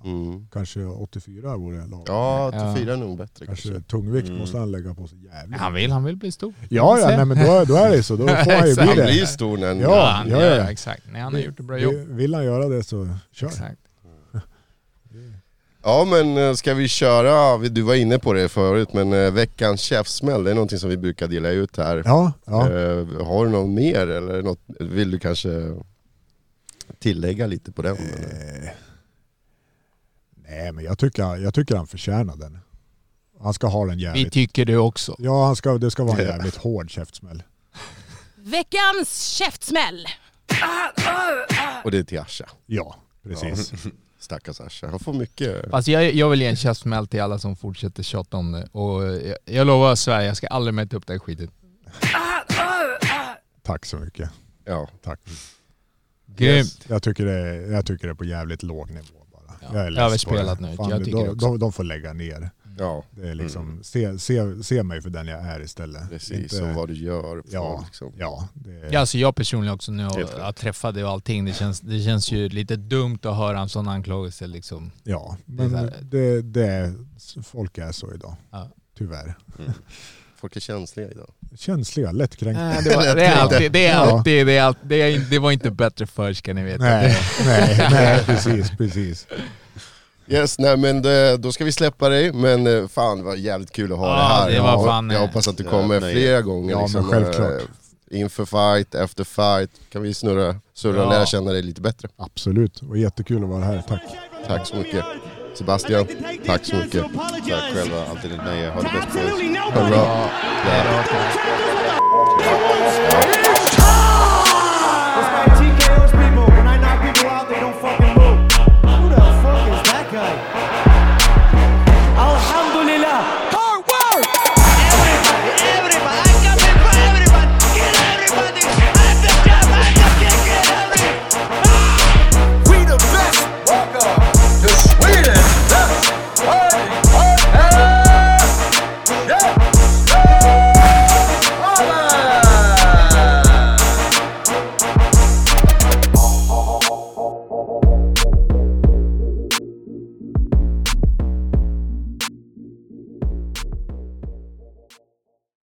Mm. kanske 84 vore lagom. Ja, Ja. 84 är nog bättre Kanske kanske. tungvikt Mm. måste han lägga på sig jävligt. Han vill, han vill bli stor. Ja, ja nej, men då, då är det så. Då får han ju bli Han det. blir stor när han... Ja, Ja, han ja, ja. exakt. Nej, han har gjort ett bra jobb. Vill- Vill han göra det så kör. Exakt. Ja men eh, ska vi köra, du var inne på det förut, men eh, veckans käftsmäll, det är någonting som vi brukar dela ut här. Ja, ja. Eh, har du något mer eller något, vill du kanske tillägga lite på den? eller? Eh, nej, men jag tycker, jag tycker han förtjänar den. Han ska ha den Vi jävligt. tycker det också. Ja, han ska, det ska vara en jävligt hård käftsmäll. Veckans käftsmäll. Och det är till Asha. Ja, precis. Stackars Asha, han får mycket... Fast jag, jag vill ge en käftsmäll till alla som fortsätter tjata om det. Och jag, jag lovar Sverige, jag ska aldrig mer ta upp den skiten. Tack så mycket. Ja. Tack. Grymt. Jag tycker, det är, jag tycker det är på jävligt låg nivå. Ja, jag är överspelat nu. Fan, Jag tycker de, de, de får lägga ner. ja, Det är liksom, Mm. se, se, se mig för den jag är istället. precis. Inte- Och vad du gör. Ja, liksom. ja. Det, Ja, alltså jag personligen också nu och rätt. jag träffade och allting. Det känns, det känns ju lite dumt att höra en sån anklagelse liksom. ja. Det är Men det, det är, folk är så idag. Ja. Tyvärr. Folk är känsliga idag. Känsliga, lättkränkta. Äh, det, var, det är alltid, det är alltid, det är alltid, det, är, det var inte bättre förr ska ni veta. Nej, nej, nej, precis, precis. Yes, nej men det, då ska vi släppa dig, men eh, fan vad jävligt kul att ha Ja, det här. det var jag, fan, jag eh, hoppas att du kommer nej. flera gånger. Ja, men liksom, självklart. eh, Inför fight, efter fight, kan vi snurra, surra och Ja. lära känna dig lite bättre. Absolut, var jättekul att vara här. Tack. Tack så mycket. Sebastian, tack så mycket. Tack själva, alltid ett nöje. Ha det bäst boys. Ha det bra.